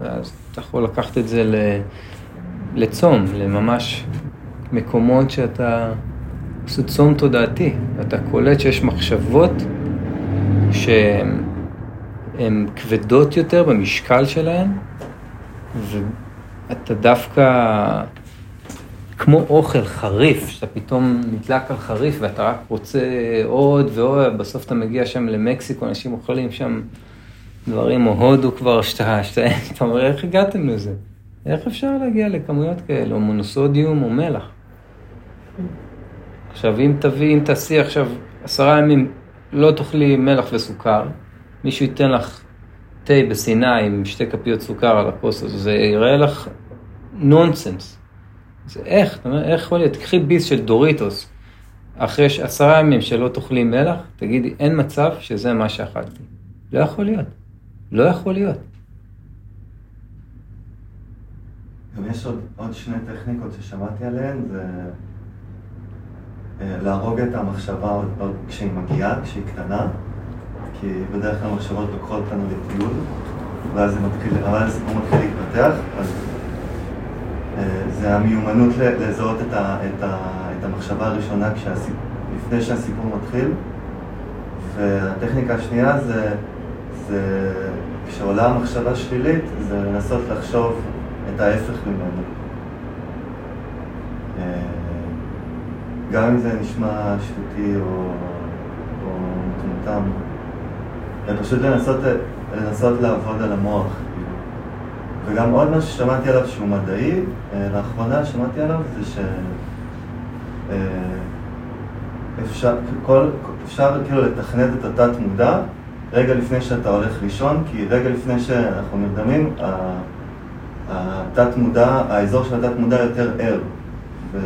אז אתה יכול לקחת את זה לצום, לממש מקומות שאתה עושה צום תודעתי, ואתה קולט שיש מחשבות שהן כבדות יותר במשקל שלהן, ואתה דווקא כמו אוכל חריף, שאתה פתאום נדלק על חריף ואתה רק רוצה עוד ועוד, בסוף אתה מגיע שם למקסיקו, אנשים אוכלים שם דברים, או הודו כבר, שאתה, שאתה, אתה אומר, איך הגעתם לזה? איך אפשר להגיע לכמויות כאלה, או מונוסודיום או מלח? עכשיו, אם תביא, אם תעשי עכשיו עשרה ימים, לא תאכלי מלח וסוכר, מישהו ייתן לך תה בסיני עם שתי כפיות סוכר על הכוס הזה, זה יראה לך נונסנס. זה איך, אתה אומר, איך יכול להיות? תקחי ביס של דוריטוס, אחרי עשרה ימים שלא תאכלי מלח, תגידי, אין מצב שזה מה שאכלתי. לא יכול להיות. לא יכול להיות. גם יש עוד, עוד שני טכניקות ששמעתי עליהן, זה אה, להרוג את המחשבה עוד, כשהיא מגיעה, כשהיא קטנה, כי בדרך כלל המחשבות לוקחות אותנו לטיול, ואז זה מתחיל, אבל הסיפור מתחיל להתפתח, אז אה, זה המיומנות לזהות את, ה, את, ה, את המחשבה הראשונה כשהסיפ, לפני שהסיפור מתחיל, והטכניקה השנייה זה, זה כשעולה המחשבה שלילית, זה לנסות לחשוב את ההפך ממנו. אה, גם אם זה נשמע שטותי או, או מטומטם, פשוט לנסות, לנסות לעבוד על המוח. וגם עוד משהו ששמעתי עליו שהוא מדעי, אה, לאחרונה שמעתי עליו זה ש... אה, אפשר, כל, אפשר כאילו לתכנת את התת מודע רגע לפני שאתה הולך לישון, כי רגע לפני שאנחנו נרדמים, התת מודע, האזור של התת מודע יותר ער, ו...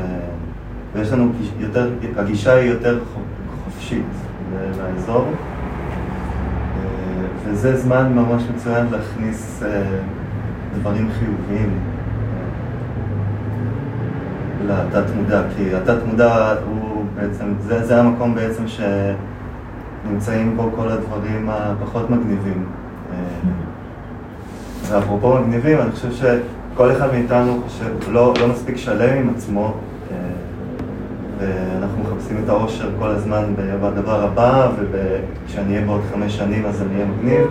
ויש לנו יותר, הגישה היא יותר חופשית לאזור, אה, וזה זמן ממש מצוין להכניס דברים חיוביים אה, לתת מודע, כי התת מודע הוא בעצם, זה, זה המקום בעצם שנמצאים בו כל הדברים הפחות מגניבים. אה, ואפרופו מגניבים, אני חושב שכל אחד מאיתנו חושב, לא, לא מספיק שלם עם עצמו, אה, ואנחנו מחפשים את האושר כל הזמן בדבר הבא, וכשאני אהיה בעוד חמש שנים אז אני אהיה מגניב.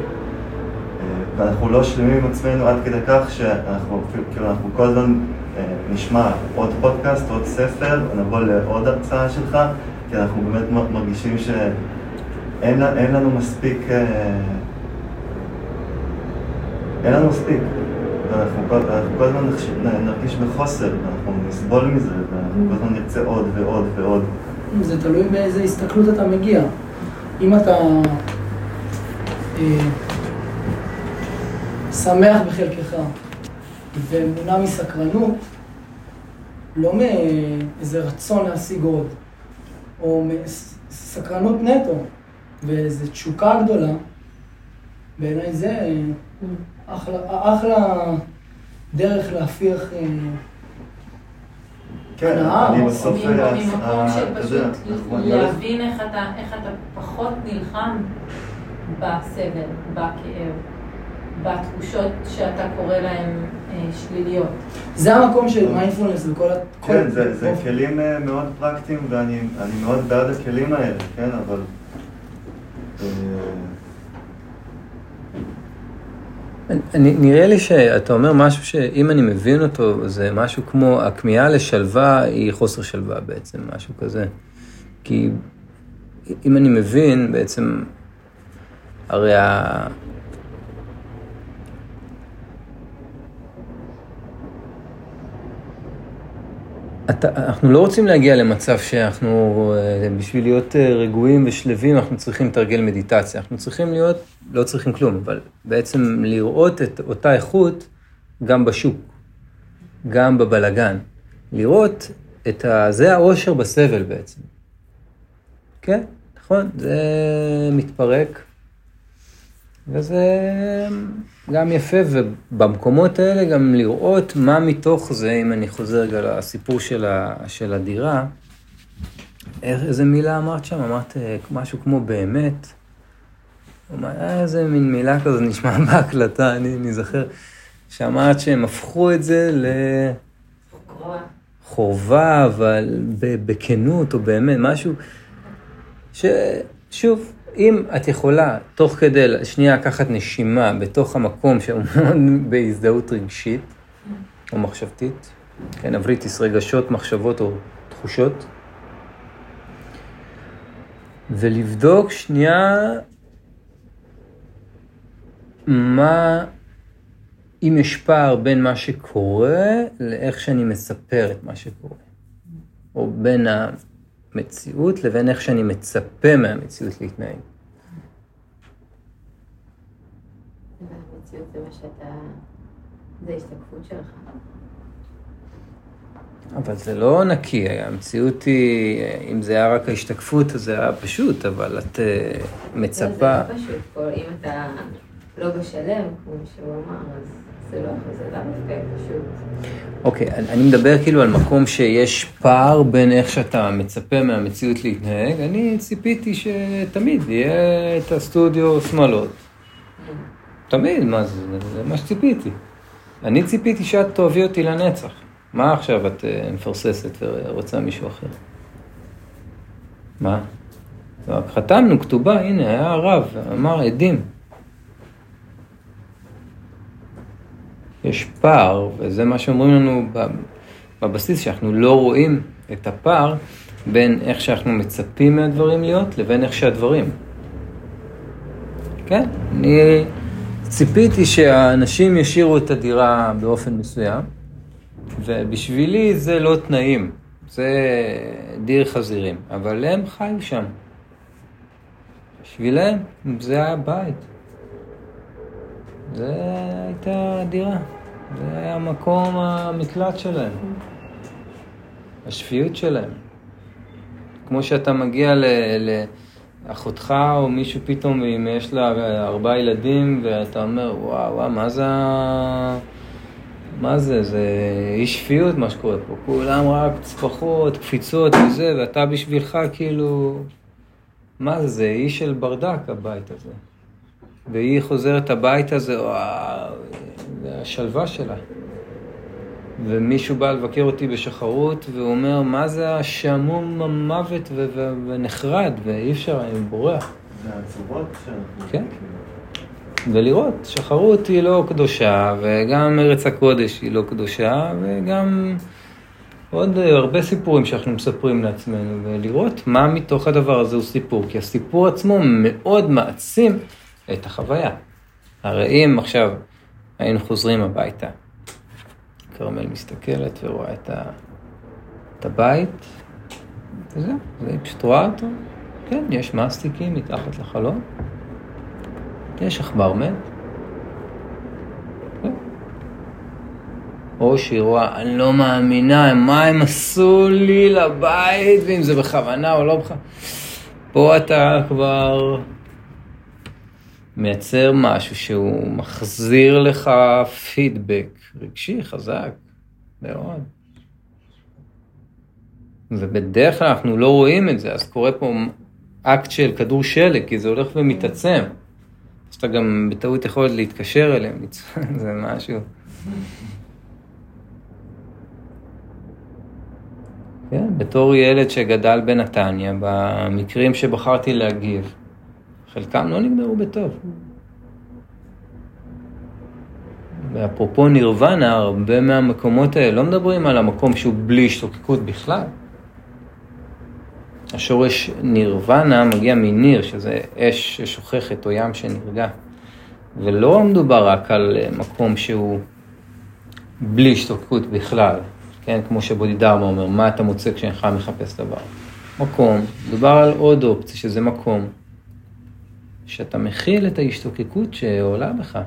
ואנחנו לא שלמים עם עצמנו עד כדי כך שאנחנו כאילו, אנחנו כל הזמן אה, נשמע עוד פודקאסט, עוד ספר, נבוא לעוד הרצאה שלך, כי אנחנו באמת מרגישים שאין לנו מספיק, אה, אין לנו מספיק. ואנחנו כל, כל הזמן נרגיש בחוסר, אנחנו נסבול מזה, ואנחנו כל הזמן נרצה עוד ועוד ועוד. זה תלוי באיזה הסתכלות אתה מגיע. אם אתה... אה, שמח בחלקך ומונע מסקרנות, לא מאיזה רצון להשיג עוד, או מסקרנות נטו, ואיזו תשוקה גדולה, בעיניי זה אחלה, אחלה דרך להפיח אה, כן, אני בסוף... ממקום של פשוט להבין איך אתה פחות נלחם בסבל, בכאב. בתחושות שאתה קורא להן אה, שליליות. זה המקום של מיינדפולנס וכל ה... כן, זה, זה כלים אה, מאוד פרקטיים ואני מאוד בעד הכלים האלה, כן, אבל... אה, נראה לי שאתה אומר משהו שאם אני מבין אותו, זה משהו כמו הכמיהה לשלווה היא חוסר שלווה בעצם, משהו כזה. כי אם אני מבין, בעצם, הרי אתה, אנחנו לא רוצים להגיע למצב שאנחנו, אה, בשביל להיות אה, רגועים ושלווים, אנחנו צריכים לתרגל מדיטציה. אנחנו צריכים להיות, לא צריכים כלום, אבל בעצם לראות את אותה איכות גם בשוק, גם בבלגן. לראות את ה... זה העושר בסבל בעצם. כן, נכון, זה מתפרק. וזה גם יפה, ובמקומות האלה גם לראות מה מתוך זה, אם אני חוזר רגע לסיפור של, ה, של הדירה, איזה מילה אמרת שם? אמרת אה, משהו כמו באמת. אה, איזה מין מילה כזו נשמע <laughs> בהקלטה, אני נזכר, שאמרת שהם הפכו את זה ל... חובה, אבל בכנות, או באמת, משהו ששוב, אם את יכולה, תוך כדי, שנייה לקחת נשימה בתוך המקום שהוא מאוד בהזדהות רגשית או מחשבתית, כן, אבריטיס, רגשות, מחשבות או תחושות. ולבדוק שנייה מה, אם יש פער בין מה שקורה לאיך שאני מספר את מה שקורה. או בין המציאות לבין איך שאני מצפה מהמציאות להתנהג. והמציאות זה מה שאתה... זה השתקפות שלך. אבל זה לא נקי, המציאות היא, אם זה היה רק ההשתקפות, אז זה היה פשוט, אבל את אה, מצפה... לא, זה לא פשוט. פה, אם אתה לא בשלם, כמו שהוא אמר, אז לא, לא. אוקיי, אני אני מדבר כאילו על מקום שיש פער בין איך שאתה מצפה מהמציאות להתנהג. אני ציפיתי שתמיד יהיה את הסטודיו שמאלות. תמיד, מה זה, זה מה שציפיתי. אני ציפיתי שאת תאהבי אותי לנצח. מה עכשיו את אה, מפרססת ורוצה מישהו אחר? מה? רק חתמנו כתובה, הנה, היה הרב, אמר עדים. יש פער, וזה מה שאומרים לנו בבסיס, שאנחנו לא רואים את הפער בין איך שאנחנו מצפים מהדברים להיות לבין איך שהדברים. כן, אני ציפיתי שהאנשים ישאירו את הדירה באופן מסוים, ובשבילי זה לא תנאים, זה דיר חזירים, אבל הם חיו שם. בשבילם זה היה בית. זה הייתה דירה, זה היה מקום המקלט שלהם, השפיות שלהם. כמו שאתה מגיע ל... ל אחותך או מישהו פתאום, אם יש לה ארבעה ילדים, ואתה אומר, וואו, וואו, מה זה ה... מה זה? זה אי שפיות מה שקורה פה. כולם רק צפחות, קפיצות וזה, ואתה בשבילך כאילו... מה זה? זה אי של ברדק הבית הזה. והיא חוזרת הביתה, זה השלווה שלה. ומישהו בא לבקר אותי בשחרות, והוא אומר, מה זה השעמום המוות ו- ו- ונחרד, ואי אפשר, אני בורח. זה העצובות שאנחנו... כן. ולראות, שחרות היא לא קדושה, וגם ארץ הקודש היא לא קדושה, וגם עוד הרבה סיפורים שאנחנו מספרים לעצמנו, ולראות מה מתוך הדבר הזה הוא סיפור, כי הסיפור עצמו מאוד מעצים את החוויה. הרי אם עכשיו היינו חוזרים הביתה, כרמל מסתכלת ורואה את, ה... את הבית, וזהו, היא פשוט רואה אותו. כן, יש מסטיקים מתחת לחלום, יש עכבר מת. כן. או שהיא רואה, אני לא מאמינה, מה הם עשו לי לבית, ואם זה בכוונה או לא בכוונה. פה אתה כבר מייצר משהו שהוא מחזיר לך פידבק רגשי חזק מאוד. ובדרך כלל אנחנו לא רואים את זה, אז קורה פה אקט של כדור שלג, כי זה הולך ומתעצם. אז אתה גם בטעות יכול להתקשר אליהם, <laughs> זה משהו. כן, בתור ילד שגדל בנתניה, במקרים שבחרתי להגיב, חלקם לא נגמרו בטוב. ואפרופו נירוונה, הרבה מהמקומות האלה לא מדברים על המקום שהוא בלי השתוקקות בכלל. השורש נירוונה מגיע מניר, שזה אש ששוכחת או ים שנרגע. ולא מדובר רק על מקום שהוא בלי השתוקקות בכלל, כן? כמו שבודידרמה אומר, מה אתה מוצא כשאינך מחפש דבר. מקום, מדובר על עוד אופציה, שזה מקום שאתה מכיל את ההשתוקקות שעולה בך.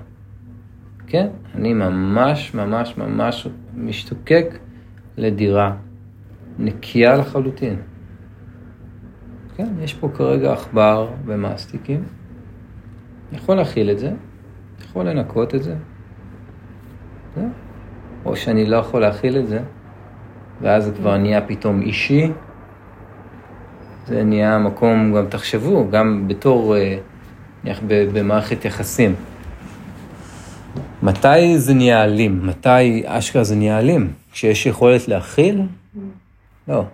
כן, אני ממש ממש ממש משתוקק לדירה נקייה לחלוטין. כן, יש פה כרגע עכבר ומאסטיקים. יכול להכיל את זה, יכול לנקות את זה. זה. או שאני לא יכול להכיל את זה, ואז זה כבר נהיה פתאום אישי. זה נהיה מקום, גם תחשבו, גם בתור... אה, נניח במערכת יחסים. מתי זה נהיה אלים? מתי אשכרה זה נהיה אלים? כשיש יכולת להכיל? לא.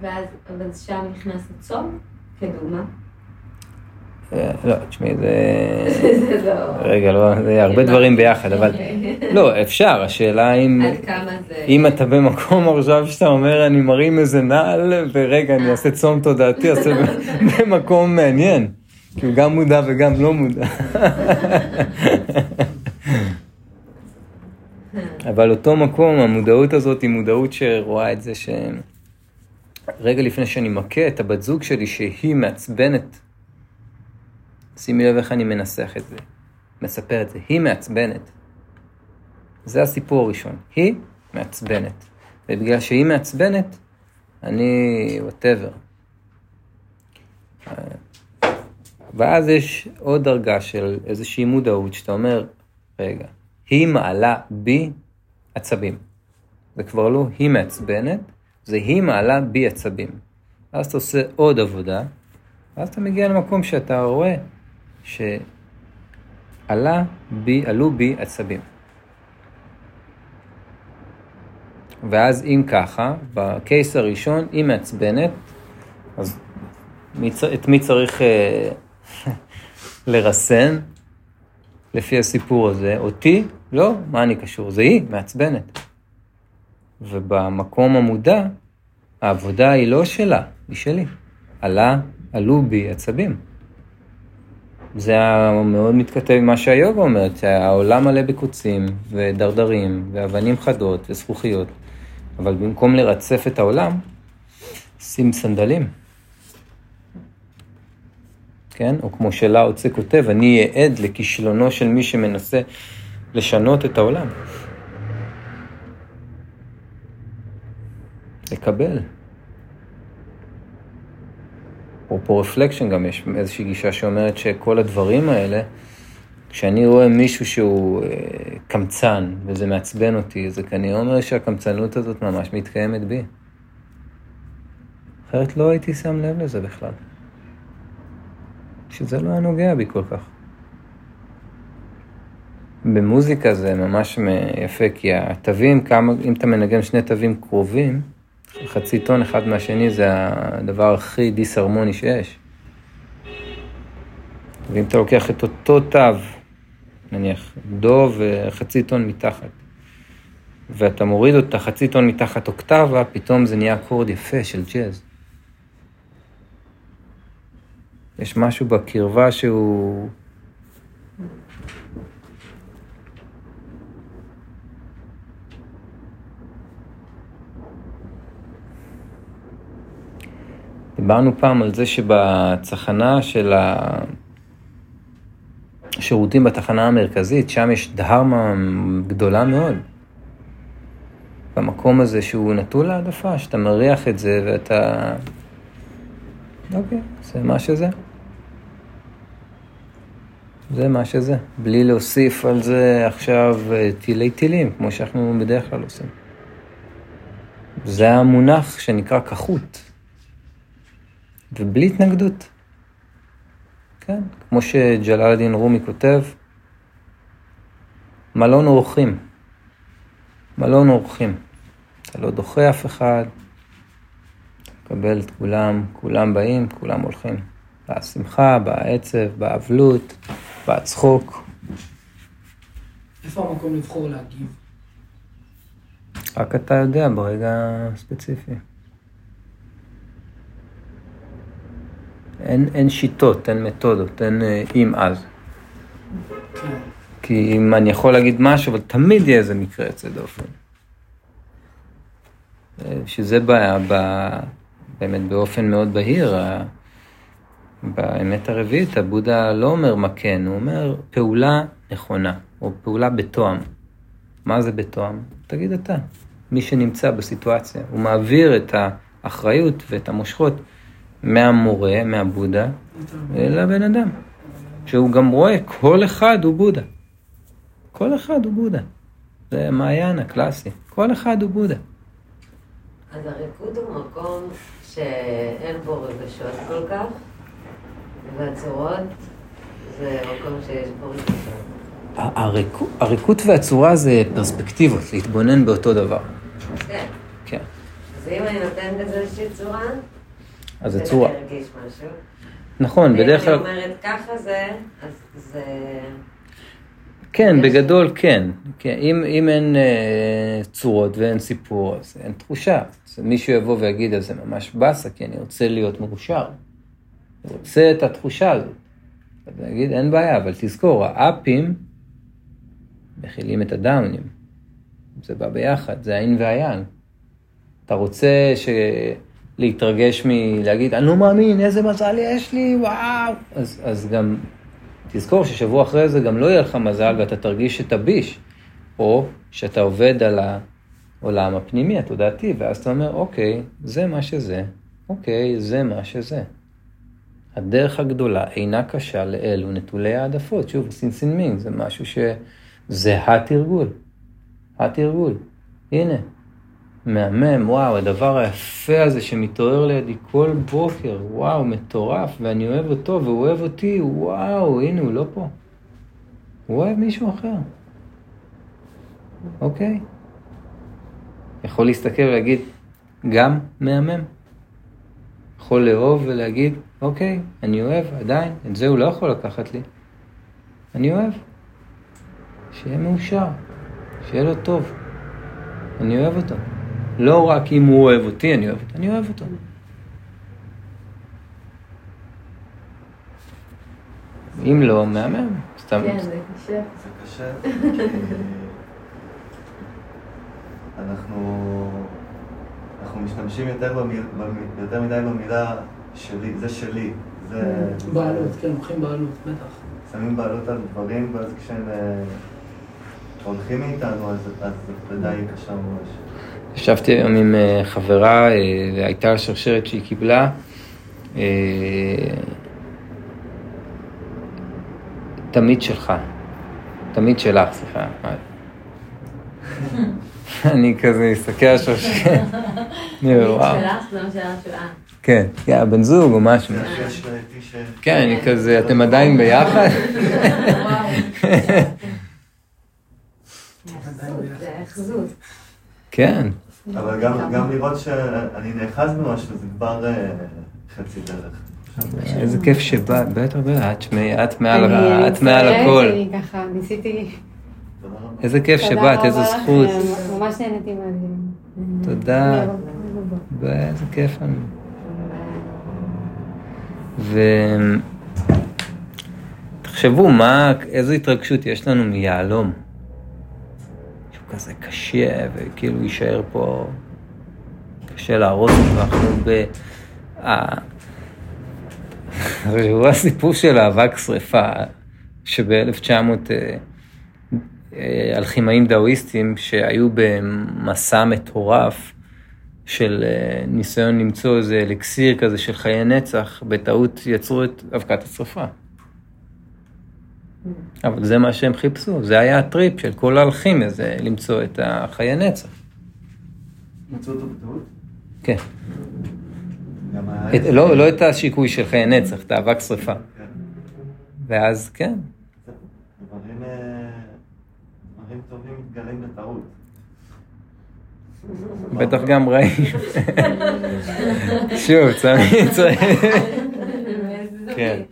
ואז, אבל שם נכנס הצום, כדוגמה? אה, לא, תשמעי, זה... <laughs> זה לא... רגע, לא, זה הרבה דברים ביחד, אבל... <laughs> לא, אפשר, השאלה אם... עד כמה זה... אם אתה במקום עכשיו שאתה אומר, אני מרים איזה נעל, ורגע, אני אעשה צום תודעתי, אעשה <laughs> במקום מעניין. כי הוא גם מודע וגם לא מודע. אבל אותו מקום, המודעות הזאת היא מודעות שרואה את זה ש... רגע לפני שאני מכה את הבת זוג שלי שהיא מעצבנת, שימי לב איך אני מנסח את זה, מספר את זה, היא מעצבנת. זה הסיפור הראשון, היא מעצבנת. ובגלל שהיא מעצבנת, אני וואטאבר. ואז יש עוד דרגה של איזושהי מודעות שאתה אומר, רגע, היא מעלה בי עצבים. זה כבר לא היא מעצבנת, זה היא מעלה בי עצבים. אז אתה עושה עוד עבודה, ואז אתה מגיע למקום שאתה רואה שעלה בי, עלו בי עצבים. ואז אם ככה, בקייס הראשון, היא מעצבנת, אז את מי צריך אה, <laughs> לרסן לפי הסיפור הזה? אותי? לא, מה אני קשור? זה היא, מעצבנת. ובמקום המודע, העבודה היא לא שלה, היא שלי. עלה, עלו בי עצבים. זה מאוד מתכתב עם מה שהיוגה אומרת, שהעולם מלא בקוצים ודרדרים ואבנים חדות וזכוכיות, אבל במקום לרצף את העולם, שים סנדלים. כן? או כמו שלאו צה כותב, אני אהיה עד לכישלונו של מי שמנסה לשנות את העולם. לקבל. אפרופו רפלקשן גם יש איזושהי גישה שאומרת שכל הדברים האלה, כשאני רואה מישהו שהוא אה, קמצן וזה מעצבן אותי, זה כנראה אומר שהקמצנות הזאת ממש מתקיימת בי. אחרת לא הייתי שם לב לזה בכלל. שזה לא היה נוגע בי כל כך. במוזיקה זה ממש יפה, כי התווים, כמה, אם אתה מנגן שני תווים קרובים, חצי טון אחד מהשני זה הדבר הכי דיסהרמוני שיש. ואם אתה לוקח את אותו תו, נניח דו וחצי טון מתחת, ואתה מוריד אותה חצי טון מתחת אוקטבה, פתאום זה נהיה אקורד יפה של ג'אז. יש משהו בקרבה שהוא... דיברנו פעם על זה שבצחנה של השירותים בתחנה המרכזית, שם יש דהרמה גדולה מאוד. במקום הזה שהוא נטול העדפה, שאתה מריח את זה ואתה... אוקיי, זה מה שזה. זה מה שזה, בלי להוסיף על זה עכשיו אה, טילי טילים, כמו שאנחנו בדרך כלל עושים. זה המונח שנקרא כחות. ובלי התנגדות. כן, כמו שג'לאל א-דין רומי כותב, מלון אורחים. מלון אורחים. אתה לא דוחה אף אחד, מקבל את כולם, כולם באים, כולם הולכים. בשמחה, בעצב, באבלות, בצחוק. איפה המקום לבחור להגיב? רק אתה יודע ברגע ספציפי. אין, אין שיטות, אין מתודות, אין אה, אם אז. כן. כי אם אני יכול להגיד משהו, אבל תמיד יהיה איזה מקרה יוצא דופן. אה, שזה בא, באמת באופן מאוד בהיר. באמת הרביעית, הבודה לא אומר מה כן, הוא אומר פעולה נכונה, או פעולה בתואם. מה זה בתואם? תגיד אתה. מי שנמצא בסיטואציה, הוא מעביר את האחריות ואת המושכות מהמורה, מהבודה, לבן אדם. שהוא גם רואה, כל אחד הוא בודה. כל אחד הוא בודה. זה מעיין הקלאסי. כל אחד הוא בודה. אז הריקוד הוא מקום שאין בו רגשות כל כך, והצורות זה מקום שיש בו רגשות. הריקות והצורה זה פרספקטיבות, להתבונן באותו דבר. כן. כן. אז אם אני נותנת לזה איזושהי צורה, אז. זה להרגיש משהו. נכון, בדרך כלל... ואם אני אומרת ככה זה, אז זה... כן. בגדול כן. כן אם, אם אין אה, צורות ואין סיפור, אז אין תחושה. אז מישהו יבוא ויגיד, אז זה ממש באסה, כי אני רוצה להיות מאושר. רוצה את התחושה הזאת. אז אני אגיד, אין בעיה, אבל תזכור, האפים מכילים את הדאונים. זה בא ביחד, זה האין והיאן. אתה רוצה ש... להתרגש מלהגיד, אני לא מאמין, איזה מזל יש לי, וואו. אז, אז גם תזכור ששבוע אחרי זה גם לא יהיה לך מזל ואתה תרגיש את הביש. או שאתה עובד על העולם הפנימי, התודעתי, ואז אתה אומר, אוקיי, זה מה שזה, אוקיי, זה מה שזה. הדרך הגדולה אינה קשה לאלו נטולי העדפות. שוב, סינסינמינג זה משהו ש... זה התרגול. התרגול. הנה, מהמם, וואו, הדבר היפה הזה שמתעורר לידי כל בוקר, וואו, מטורף, ואני אוהב אותו והוא אוהב אותי, וואו, הנה, הוא לא פה. הוא אוהב מישהו אחר. אוקיי? יכול להסתכל ולהגיד, גם מהמם. יכול לאהוב ולהגיד, אוקיי, אני אוהב, עדיין, את זה הוא לא יכול לקחת לי. אני אוהב. שיהיה מאושר, שיהיה לו טוב. אני אוהב אותו. לא רק אם הוא אוהב אותי, אני אוהב אותו, אני אוהב אותו. אם לא, מהמם. סתם. כן, זה קשה. זה קשה, אנחנו, אנחנו משתמשים יותר, במיל, במיל, יותר מדי במילה שלי, זה שלי. זה, בעלות, כן, לוקחים בעלות, בטח. שמים בעלות על דברים, ואז כשהם אה, הולכים מאיתנו, אז, אז הפרידה היא קשה ממש. ישבתי היום עם אה, חברה, אה, והייתה שרשרת שהיא קיבלה. תמיד שלך. תמיד שלך, סליחה. <laughs> אני כזה מסתכל על <laughs> אומר, וואו. שלך, זה מה שהיה שלה. כן, יא, בן זוג או משהו. כן, אני כזה, אתם עדיין ביחד? כן, אבל גם, גם לראות שאני נאחז במשהו, זה כבר אה, חצי דרך. איזה כיף שבאת, בטח, בטח, את שמי, את מעל הכל. אני ככה ניסיתי... איזה כיף תודה שבאת, רבה איזה לכם, זכות. ממש נהניתי מהדיון. תודה. ביי. ואיזה כיף לנו. ותחשבו מה, איזו התרגשות יש לנו מיהלום. שהוא כזה קשה, וכאילו יישאר פה, קשה להרוס אותו, אנחנו ב... הוא הסיפור של האבק שרפה, שב-1900 אלכימאים דאואיסטים שהיו במסע מטורף של אה, ניסיון למצוא איזה אליקסיר כזה של חיי נצח, בטעות יצרו את אבקת השרפה. אבל זה מה שהם חיפשו, זה היה הטריפ של כל האלכימיה, זה למצוא את החיי נצח. מצאו אותו בטעות? כן. את, לא, לא את השיקוי של חיי נצח, את האבק שרפה. כן. ואז כן, דברים, אה, דברים טובים מתגלים בטעות. בטח גם ראי. שוב, צריך, צריך, כן.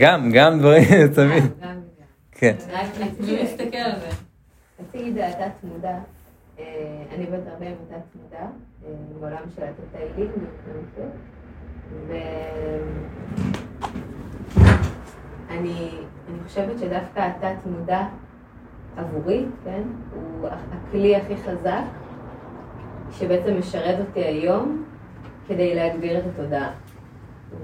גם, גם דברים, תמיד, גם וגם. כן. רק מי רציתי מסתכל על זה? רציתי דעת תמודה. אה, אני הרבה עם תת תמודה, אה, בעולם של התתאילים, ואני אני חושבת שדווקא התת מודע עבורי, כן, הוא הכלי הכי חזק שבעצם משרת אותי היום כדי להגביר את התודעה.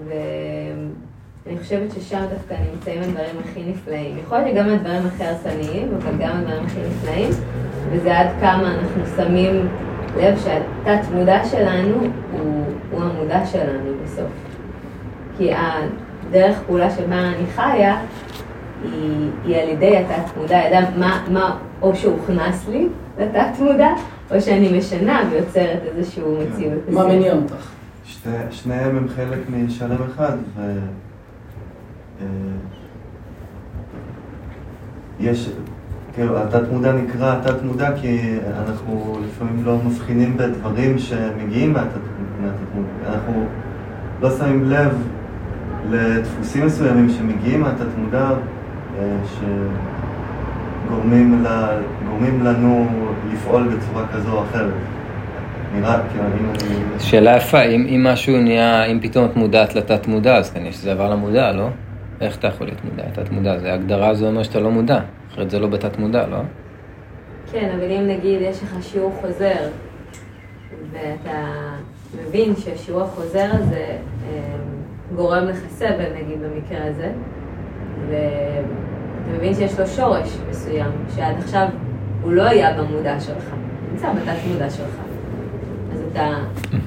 ואני חושבת ששם דווקא נמצאים הדברים הכי נפלאים. יכול להיות שגם הדברים הכי הרסניים, אבל גם הדברים הכי נפלאים, וזה עד כמה אנחנו שמים לב שהתת מודע שלנו הוא, הוא המודע שלנו בסוף. כי הדרך פעולה שבה אני חיה היא, היא על ידי התת מודע, ידע מה, מה או שהוכנס לי לתת מודע, או שאני משנה ויוצרת איזשהו מציאות. מה מניע אותך? שתי, שניהם הם חלק משלם אחד, ו... אה, יש, כאילו, התת מודע נקרא התת מודע כי אנחנו לפעמים לא מבחינים בדברים שמגיעים מהתת מודע. אנחנו לא שמים לב לדפוסים מסוימים שמגיעים מהתת מודע, אה, שגורמים ל- גורמים לנו לפעול בצורה כזו או אחרת. נראה, כאילו, אני... שאלה יפה, אם, אם משהו נהיה, אם פתאום את מודעת לתת מודע, אז כנראה שזה עבר למודע, לא? איך אתה יכול להיות מודע לתת מודע? זה הגדרה, זה אומר שאתה לא מודע, אחרת זה לא בתת מודע, לא? כן, אבל אם נגיד יש לך שיעור חוזר, ואתה מבין שהשיעור החוזר הזה אה, גורם לך סבל, נגיד במקרה הזה, ואתה מבין שיש לו שורש מסוים, שעד עכשיו הוא לא היה במודע שלך, הוא נמצא בתת מודע שלך. אז אתה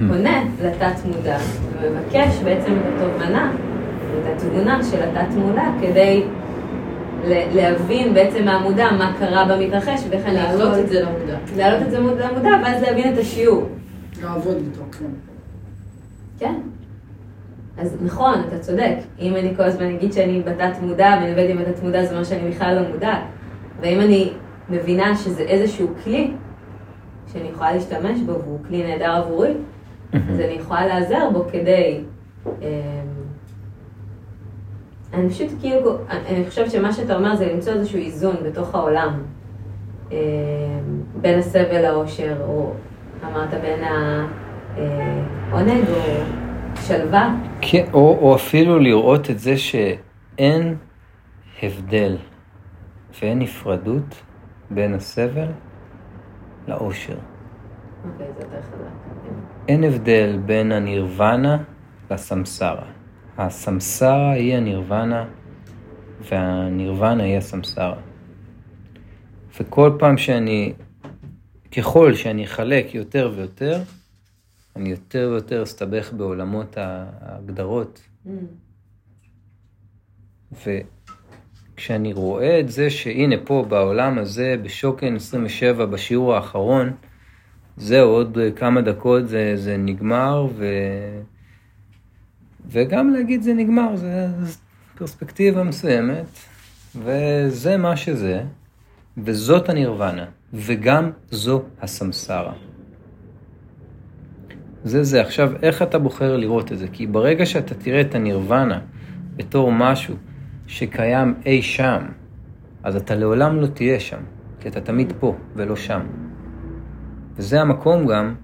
פונה לתת מודע ומבקש בעצם את התובנה, את התבונה של התת מודע כדי להבין בעצם מהמודע מה קרה במתרחש ואיך אני יכול... להעלות את זה למודע. להעלות את זה למודע ואז להבין את השיעור. לעבוד איתו, כן. כן. אז נכון, אתה צודק. אם אני כל הזמן אגיד שאני בתת מודע ואני עובדת עם בתת מודע, זה אומר שאני בכלל לא מודעת. ואם אני מבינה שזה איזשהו כלי שאני יכולה להשתמש בו והוא כלי נהדר עבורי, אז אני יכולה להיעזר בו כדי... אמ, אני פשוט כאילו, אני חושבת שמה שאתה אומר זה למצוא איזשהו איזון בתוך העולם. אמ, בין הסבל לאושר, או אמרת בין העונג או שלווה. כן, או, או אפילו לראות את זה שאין הבדל ואין נפרדות בין הסבל לאושר. אוקיי, זה יותר חזק. אין הבדל בין הנירוונה לסמסרה. הסמסרה היא הנירוונה והנירוונה היא הסמסרה. וכל פעם שאני, ככל שאני אחלק יותר ויותר, אני יותר ויותר אסתבך בעולמות ההגדרות. Mm. וכשאני רואה את זה שהנה פה בעולם הזה, בשוקן 27, בשיעור האחרון, זהו, עוד כמה דקות זה, זה נגמר, ו... וגם להגיד זה נגמר, זה, זה פרספקטיבה מסוימת, וזה מה שזה, וזאת הנירוונה, וגם זו הסמסרה. זה זה. עכשיו, איך אתה בוחר לראות את זה? כי ברגע שאתה תראה את הנירוונה בתור משהו שקיים אי שם, אז אתה לעולם לא תהיה שם, כי אתה תמיד פה ולא שם. וזה המקום גם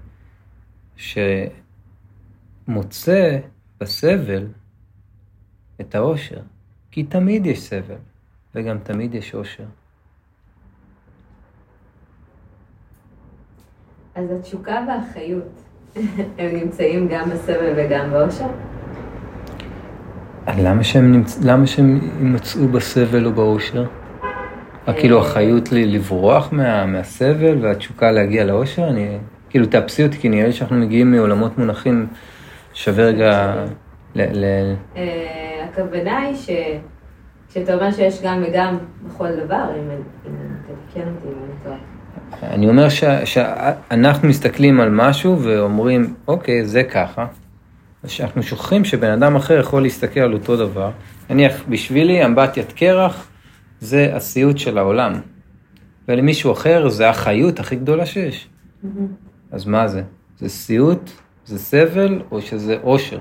שמוצא בסבל את האושר, כי תמיד יש סבל, וגם תמיד יש אושר. אז התשוקה והחיות, <laughs> הם נמצאים גם בסבל וגם באושר? למה שהם, נמצ... למה שהם יימצאו בסבל או באושר? מה, כאילו החיות לי לברוח מה, מהסבל והתשוקה להגיע לאושר? אני, כאילו תאפסי אותי, כי נראה לי שאנחנו מגיעים מעולמות מונחים, שווה רגע ל... ל... אה, הכוונה היא שכשאתה אומר שיש גם וגם בכל דבר, אם אני- אם אתה תקן אותי אם אני טועה. אני אומר ש- שאנחנו מסתכלים על משהו ואומרים, אוקיי, זה ככה. שאנחנו שוכחים שבן אדם אחר יכול להסתכל על אותו דבר. נניח, בשבילי אמבטיית קרח זה הסיוט של העולם. ולמישהו אחר זה החיות הכי גדולה שיש. אז מה זה? זה סיוט, זה סבל, או שזה אושר?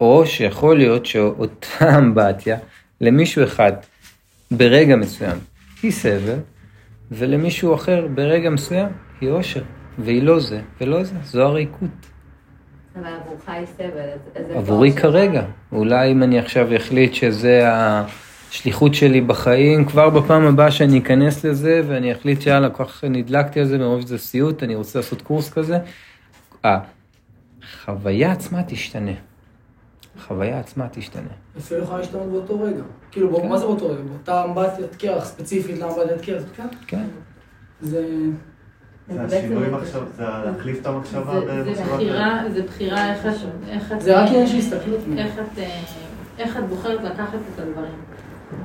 או שיכול להיות שאותה אמבטיה, למישהו אחד, ברגע מסוים, היא סבל, ולמישהו אחר, ברגע מסוים, היא אושר. והיא לא זה, ולא זה, זו הריקות. אבל עבורך היא סבל, עבורי? כרגע. אולי אם אני עכשיו אחליט שזה השליחות שלי בחיים, כבר בפעם הבאה שאני אכנס לזה, ואני אחליט שיאללה, כל כך נדלקתי על זה, מרוב שזה סיוט, אני רוצה לעשות קורס כזה, החוויה עצמה תשתנה. החוויה עצמה תשתנה. אפילו יכולה להשתנות באותו רגע. כאילו, כן. מה זה באותו רגע? באותה אמבטיית קרח ספציפית לאמבטיית קרח, כן? כן. זה... זה השינוי מחשב, זה להחליף את המחשבה זה- זה במחשבה בחירה, זה בחירה איך את, זה רק עניין של הסתכלות. איך את, אה, איך את בוחרת לקחת את הדברים.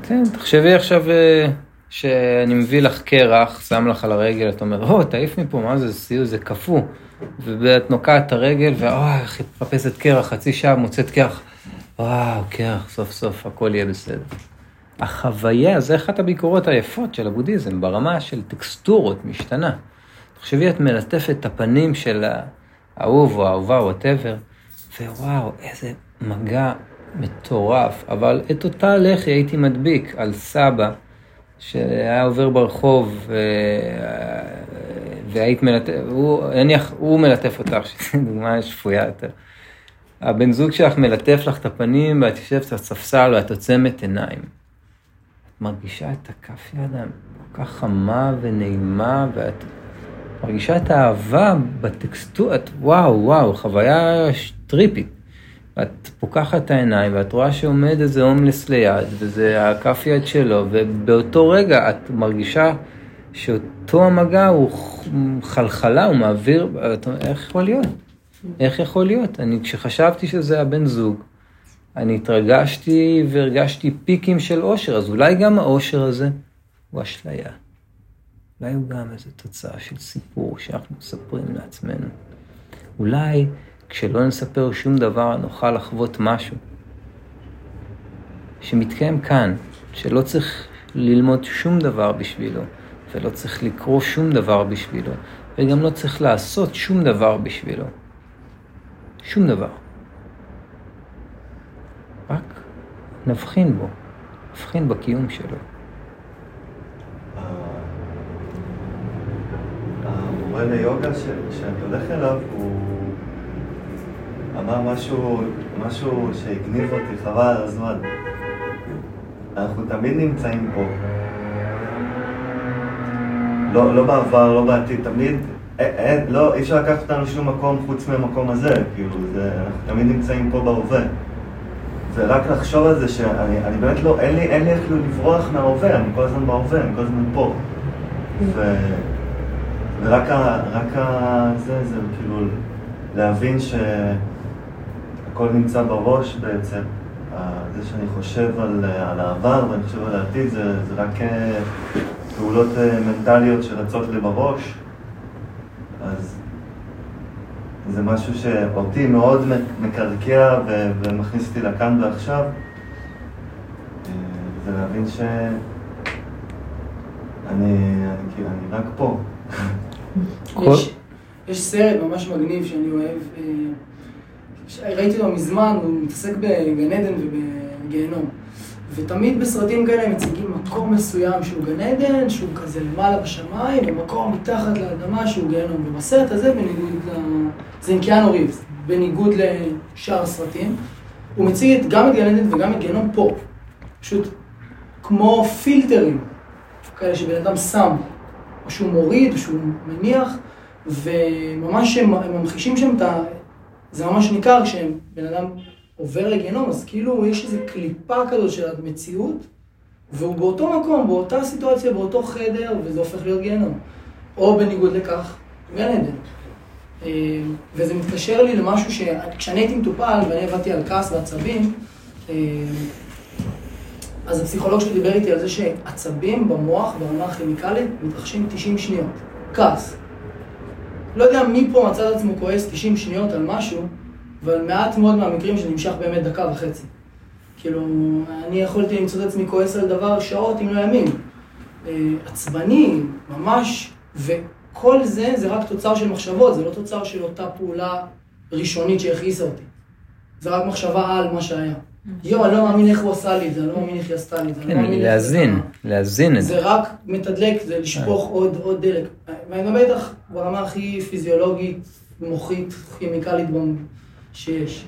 כן, תחשבי עכשיו אה, שאני מביא לך קרח, שם לך על הרגל, את אומרת, או, תעיף מפה, מה זה, זה סיוט, זה קפוא. ואת נוקעת את הרגל, ואוי, מחפשת קרח, חצי שעה מוצאת קרח. וואו, קרח, סוף סוף הכל יהיה בסדר. החוויה, זה אחת הביקורות היפות של הבודהיזם, ברמה של טקסטורות משתנה. תחשבי, את מלטפת את הפנים של האהוב או האהובה, whatever, ווואו, איזה מגע מטורף. אבל את אותה לחי היית מדביק על סבא, שהיה עובר ברחוב, ו... והיית מלטף, הוא, נניח, הוא מלטף אותך, שזו דוגמה שפויה יותר. הבן זוג שלך מלטף לך את הפנים, ואת יושבת על הספסל ואת עוצמת עיניים. את מרגישה את הכף יד כל כך חמה ונעימה, ואת מרגישה את האהבה בטקסטורה, את וואו, וואו, חוויה טריפית. את פוקחת את העיניים ואת רואה שעומד איזה הומלס ליד, וזה הכף יד שלו, ובאותו רגע את מרגישה שאותו המגע הוא חלחלה, הוא מעביר, איך יכול להיות? איך יכול להיות? אני, כשחשבתי שזה הבן זוג, אני התרגשתי והרגשתי פיקים של אושר, אז אולי גם האושר הזה הוא אשליה. אולי הוא גם איזו תוצאה של סיפור שאנחנו מספרים לעצמנו. אולי כשלא נספר שום דבר נוכל לחוות משהו שמתקיים כאן, שלא צריך ללמוד שום דבר בשבילו, ולא צריך לקרוא שום דבר בשבילו, וגם לא צריך לעשות שום דבר בשבילו. שום דבר. רק נבחין בו, נבחין בקיום שלו. המורה ליוגה שאני הולך אליו, הוא אמר משהו, משהו שהגניב אותי, חבל על הזמן. אנחנו תמיד נמצאים פה. לא, לא בעבר, לא בעתיד, תמיד, אין, אין, לא, אי אפשר לקחת אותנו לשום מקום חוץ מהמקום הזה, כאילו, זה, אנחנו תמיד נמצאים פה בהווה. ורק לחשוב על זה שאני אני באמת לא, אין לי, אין לי איך לברוח מההווה, אני כל הזמן בהווה, אני כל הזמן פה. ו, ורק ה, רק ה, זה, זה כאילו להבין שהכל נמצא בראש בעצם. זה שאני חושב על, על העבר ואני חושב על העתיד, זה, זה רק פעולות אה, מנטליות שרצות לי בראש, אז זה משהו שאותי מאוד מקרקע ומכניס אותי לכאן ועכשיו, אה, זה להבין שאני אני, אני רק פה. <laughs> יש, יש סרט ממש מגניב שאני אוהב, אה, ראיתי אותו מזמן, הוא מתעסק בגן עדן ובגיהנום. ותמיד בסרטים כאלה הם מציגים מקום מסוים שהוא גן עדן, שהוא כזה למעלה בשמיים, ומקום מתחת לאדמה שהוא גיהנום. ובסרט הזה, בניגוד ל... זה עם קיאנו ריבס, בניגוד לשאר הסרטים, הוא מציג גם את גן עדן וגם את גיהנום פה. פשוט כמו פילטרים כאלה שבן אדם שם, או שהוא מוריד, או שהוא מניח, וממש הם ממחישים שם את ה... זה ממש ניכר כשבן אדם עובר לגיהנום, אז כאילו יש איזו קליפה כזאת של המציאות, והוא באותו מקום, באותה סיטואציה, באותו חדר, וזה הופך להיות גיהנום. או בניגוד לכך, גן עדן. אה, וזה מתקשר לי למשהו שכשאני הייתי מטופל ואני עבדתי על כעס ועצבים, אה, אז הפסיכולוג שלי דיבר איתי על זה שעצבים במוח, ברמה הכימיקלית, מתרחשים 90 שניות. כעס. לא יודע מי פה מצא את עצמו כועס 90 שניות על משהו, אבל מעט מאוד מהמקרים שנמשך באמת דקה וחצי. כאילו, אני יכולתי למצוא את עצמי כועס על דבר שעות אם לא ימים. אה, עצבני, ממש, וכל זה זה רק תוצר של מחשבות, זה לא תוצר של אותה פעולה ראשונית שהכעיסה אותי. זה רק מחשבה על מה שהיה. יואו, אני לא מאמין איך הוא עשה לי את זה, אני לא מאמין איך היא עשתה לי את זה. כן, להזין, להזין את זה. זה רק מתדלק, זה לשפוך עוד דלק. ואני מדבר איתך ברמה הכי פיזיולוגית, מוחית, כימיקלית שיש.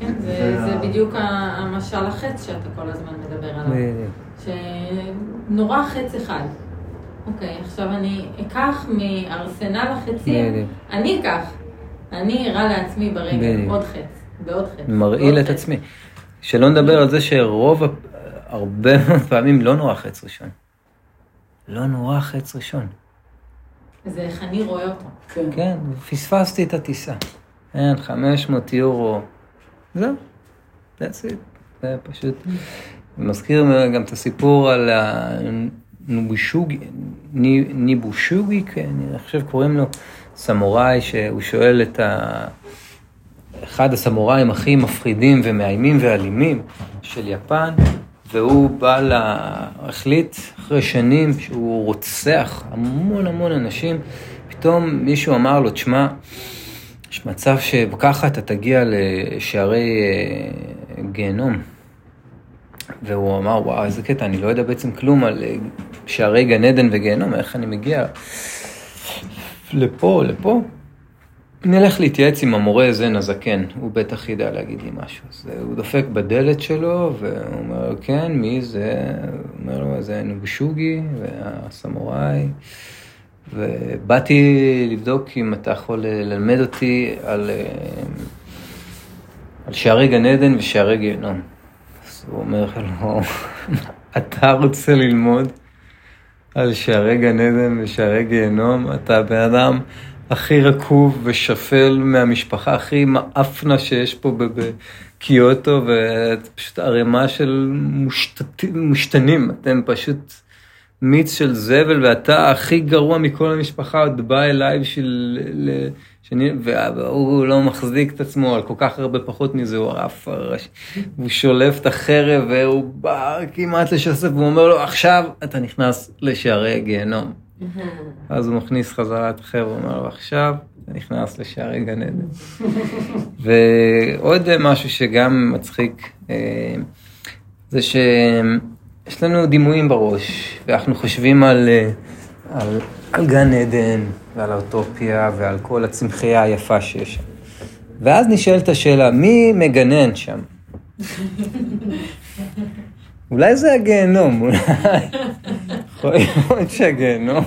כן, זה, זה בדיוק המשל החץ שאתה כל הזמן מדבר עליו. שנורא חץ אחד. אוקיי, עכשיו אני אקח מארסנל החצים, אני אקח, אני אראה לעצמי ברגל עוד חץ. מרעיל את עצמי. שלא נדבר על זה שרוב, הרבה פעמים לא נורא חץ ראשון. לא נורא חץ ראשון. זה איך אני רואה אותו. כן, כן פספסתי את הטיסה. אין, 500 יורו. זהו, that's it. זה פשוט... מזכיר גם את הסיפור על הנובושוגי, ניבושוגי, כן, אני חושב קוראים לו סמוראי, שהוא שואל את ה... אחד הסמוראים הכי מפחידים ומאיימים ואלימים של יפן, והוא בא ל... החליט אחרי שנים שהוא רוצח המון המון אנשים, פתאום מישהו אמר לו, תשמע, יש מצב שככה אתה תגיע לשערי אה, גיהנום. והוא אמר, וואו, איזה קטע, אני לא יודע בעצם כלום על אה, שערי גן עדן וגיהנום, איך אני מגיע לפה, לפה. נלך להתייעץ עם המורה זן הזקן, הוא בטח ידע להגיד לי משהו. אז אה, הוא דופק בדלת שלו, והוא אומר, כן, מי זה? הוא אומר לו, זה נוגשוגי והסמוראי. ובאתי לבדוק אם אתה יכול ללמד אותי על, אה, על שערי גן עדן ושערי גיהנום. אז הוא אומר לו, אתה רוצה ללמוד על שערי גן עדן ושערי גיהנום? אתה בן אדם הכי רקוב ושפל מהמשפחה הכי מאפנה שיש פה בקיוטו, ואת פשוט ערימה של מושתת, מושתנים, אתם פשוט מיץ של זבל, ואתה הכי גרוע מכל המשפחה, עוד בא אליי בשביל... שאני, והוא לא מחזיק את עצמו על כל כך הרבה פחות מזה, הוא עף, הוא שולף את החרב והוא בא כמעט לשסף, והוא אומר לו, עכשיו אתה נכנס לשערי הגיהנום. אז הוא מכניס חזרה את החרב, הוא אומר לו, עכשיו אתה נכנס לשערי גן עדן. <laughs> ועוד משהו שגם מצחיק, אה, זה ש... יש לנו דימויים בראש, ואנחנו חושבים על, אה, על, על גן עדן, ועל האוטופיה, ועל כל הצמחייה היפה שיש שם. ואז נשאלת השאלה, מי מגנן שם? <laughs> אולי זה הגיהנום, אולי. יכול להיות שהגיהנום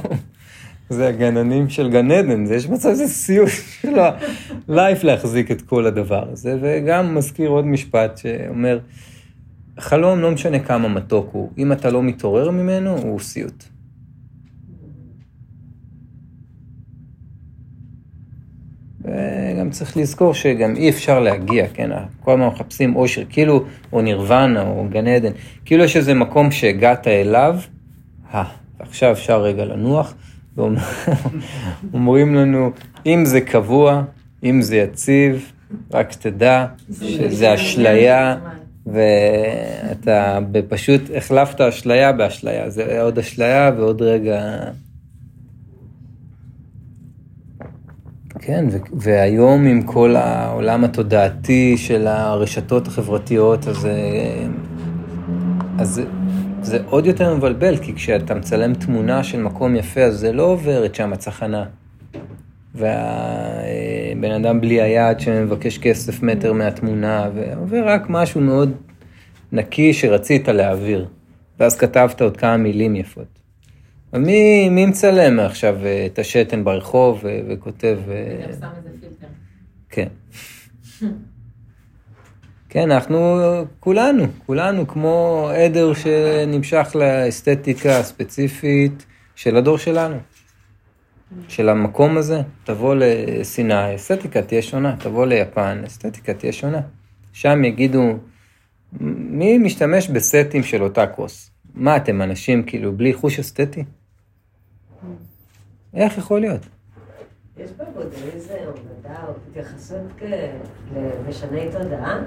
זה הגננים של גן עדן, יש מצב שזה סיוט של הלייף להחזיק את כל הדבר הזה, וגם מזכיר עוד משפט שאומר, חלום, לא משנה כמה מתוק הוא, אם אתה לא מתעורר ממנו, הוא סיוט. וגם צריך לזכור שגם אי אפשר להגיע, כן? כל הזמן מחפשים אושר, כאילו, או נירוונה, או גן עדן, כאילו יש איזה מקום שהגעת אליו, אה, עכשיו אפשר רגע לנוח, ואומרים <laughs> לנו, אם זה קבוע, אם זה יציב, רק תדע שזה אשליה. ואתה פשוט החלפת אשליה באשליה, זה עוד אשליה ועוד רגע... כן, והיום עם כל העולם התודעתי של הרשתות החברתיות, אז, אז זה עוד יותר מבלבל, כי כשאתה מצלם תמונה של מקום יפה, אז זה לא עוברת שם הצחנה. והבן אדם בלי היד שמבקש כסף מטר מהתמונה, ועובר רק משהו מאוד נקי שרצית להעביר. ואז כתבת עוד כמה מילים יפות. מי, מי מצלם עכשיו אה, את השתן ברחוב ו- וכותב... אה, שם איזה פילטר. כן. <laughs> כן, אנחנו כולנו, כולנו כמו עדר שנמשך לאסתטיקה הספציפית של הדור שלנו. של המקום הזה, תבוא לסיני, אסתטיקה תהיה שונה, תבוא ליפן, אסתטיקה תהיה שונה. שם יגידו, מי משתמש בסטים של אותה כוס? מה, אתם אנשים כאילו בלי חוש אסתטי? איך יכול להיות? יש בבודהיזם או מדע או התייחסות למשני תודעה?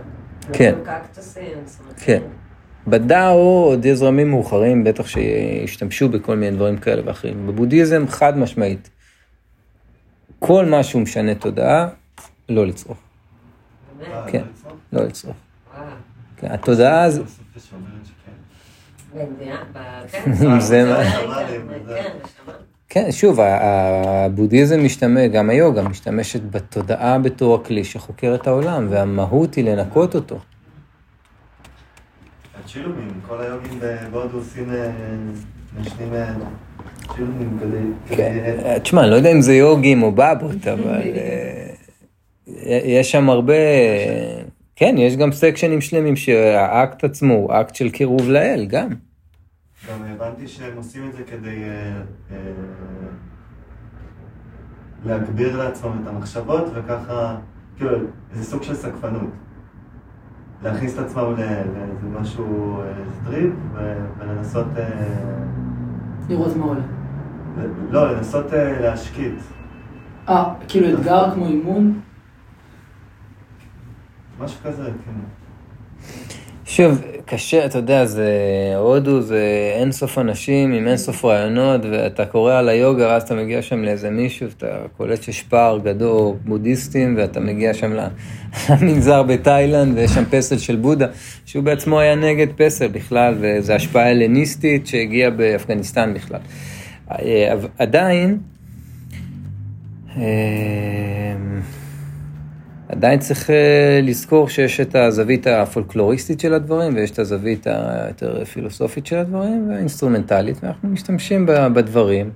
כן. קקטוסים, כן. בדאו עוד יש זרמים מאוחרים, בטח שישתמשו בכל מיני דברים כאלה ואחרים. בבודהיזם חד משמעית. כל מה שהוא משנה תודעה, לא לצרוך. כן, לא לצרוך. כן, התודעה זה... כן, שוב, הבודהיזם משתמש, גם היוגה משתמשת בתודעה בתור הכלי שחוקר את העולם, והמהות היא לנקות אותו. הצ'ילומים, כל היוגים בהודו עושים, משנים אה, צ'ילומים כדי... כן, תשמע, אני לא יודע אם זה יוגים או בבות, אבל אה, יש שם הרבה... כן, יש גם סקשנים שלמים שהאקט עצמו הוא אקט של קירוב לאל, גם. גם הבנתי שהם עושים את זה כדי אה, אה, להגביר לעצמם את המחשבות, וככה, כאילו, זה סוג של סגפנות. להכניס את עצמם לאיזה משהו strict, אה, ולנסות... לראות מה עולה. לא, לנסות להשקיט. אה, כאילו אתגר כמו אימון? משהו כזה, כן. שוב, קשה, אתה יודע, זה, הודו זה אין סוף אנשים עם אין סוף רעיונות, ואתה קורא על היוגה, ואז אתה מגיע שם לאיזה מישהו, ואתה קולט שיש פער גדול, בודהיסטים, ואתה מגיע שם <laughs> למנזר בתאילנד, ויש שם פסל של בודה, שהוא בעצמו היה נגד פסל בכלל, וזו השפעה הלניסטית שהגיעה באפגניסטן בכלל. אה, עדיין, אה, עדיין צריך אה, לזכור שיש את הזווית הפולקלוריסטית של הדברים, ויש את הזווית היותר פילוסופית של הדברים, והאינסטרומנטלית, ואנחנו משתמשים בדברים.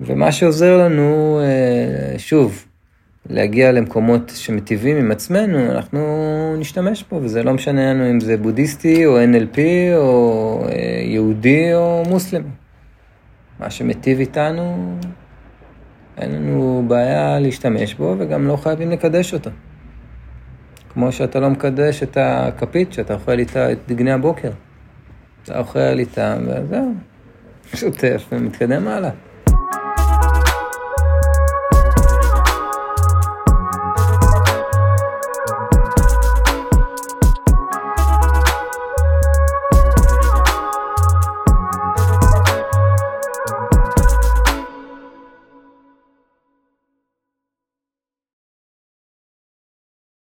ומה שעוזר לנו, אה, שוב, להגיע למקומות שמטיבים עם עצמנו, אנחנו נשתמש בו, וזה לא משנה לנו אם זה בודהיסטי, או NLP, או אה, יהודי, או מוסלמי. מה שמטיב איתנו, אין לנו בעיה להשתמש בו, וגם לא חייבים לקדש אותו. כמו שאתה לא מקדש את הכפית שאתה אוכל איתה את דגני הבוקר. אתה אוכל איתה, וזהו, שוטף ומתקדם הלאה.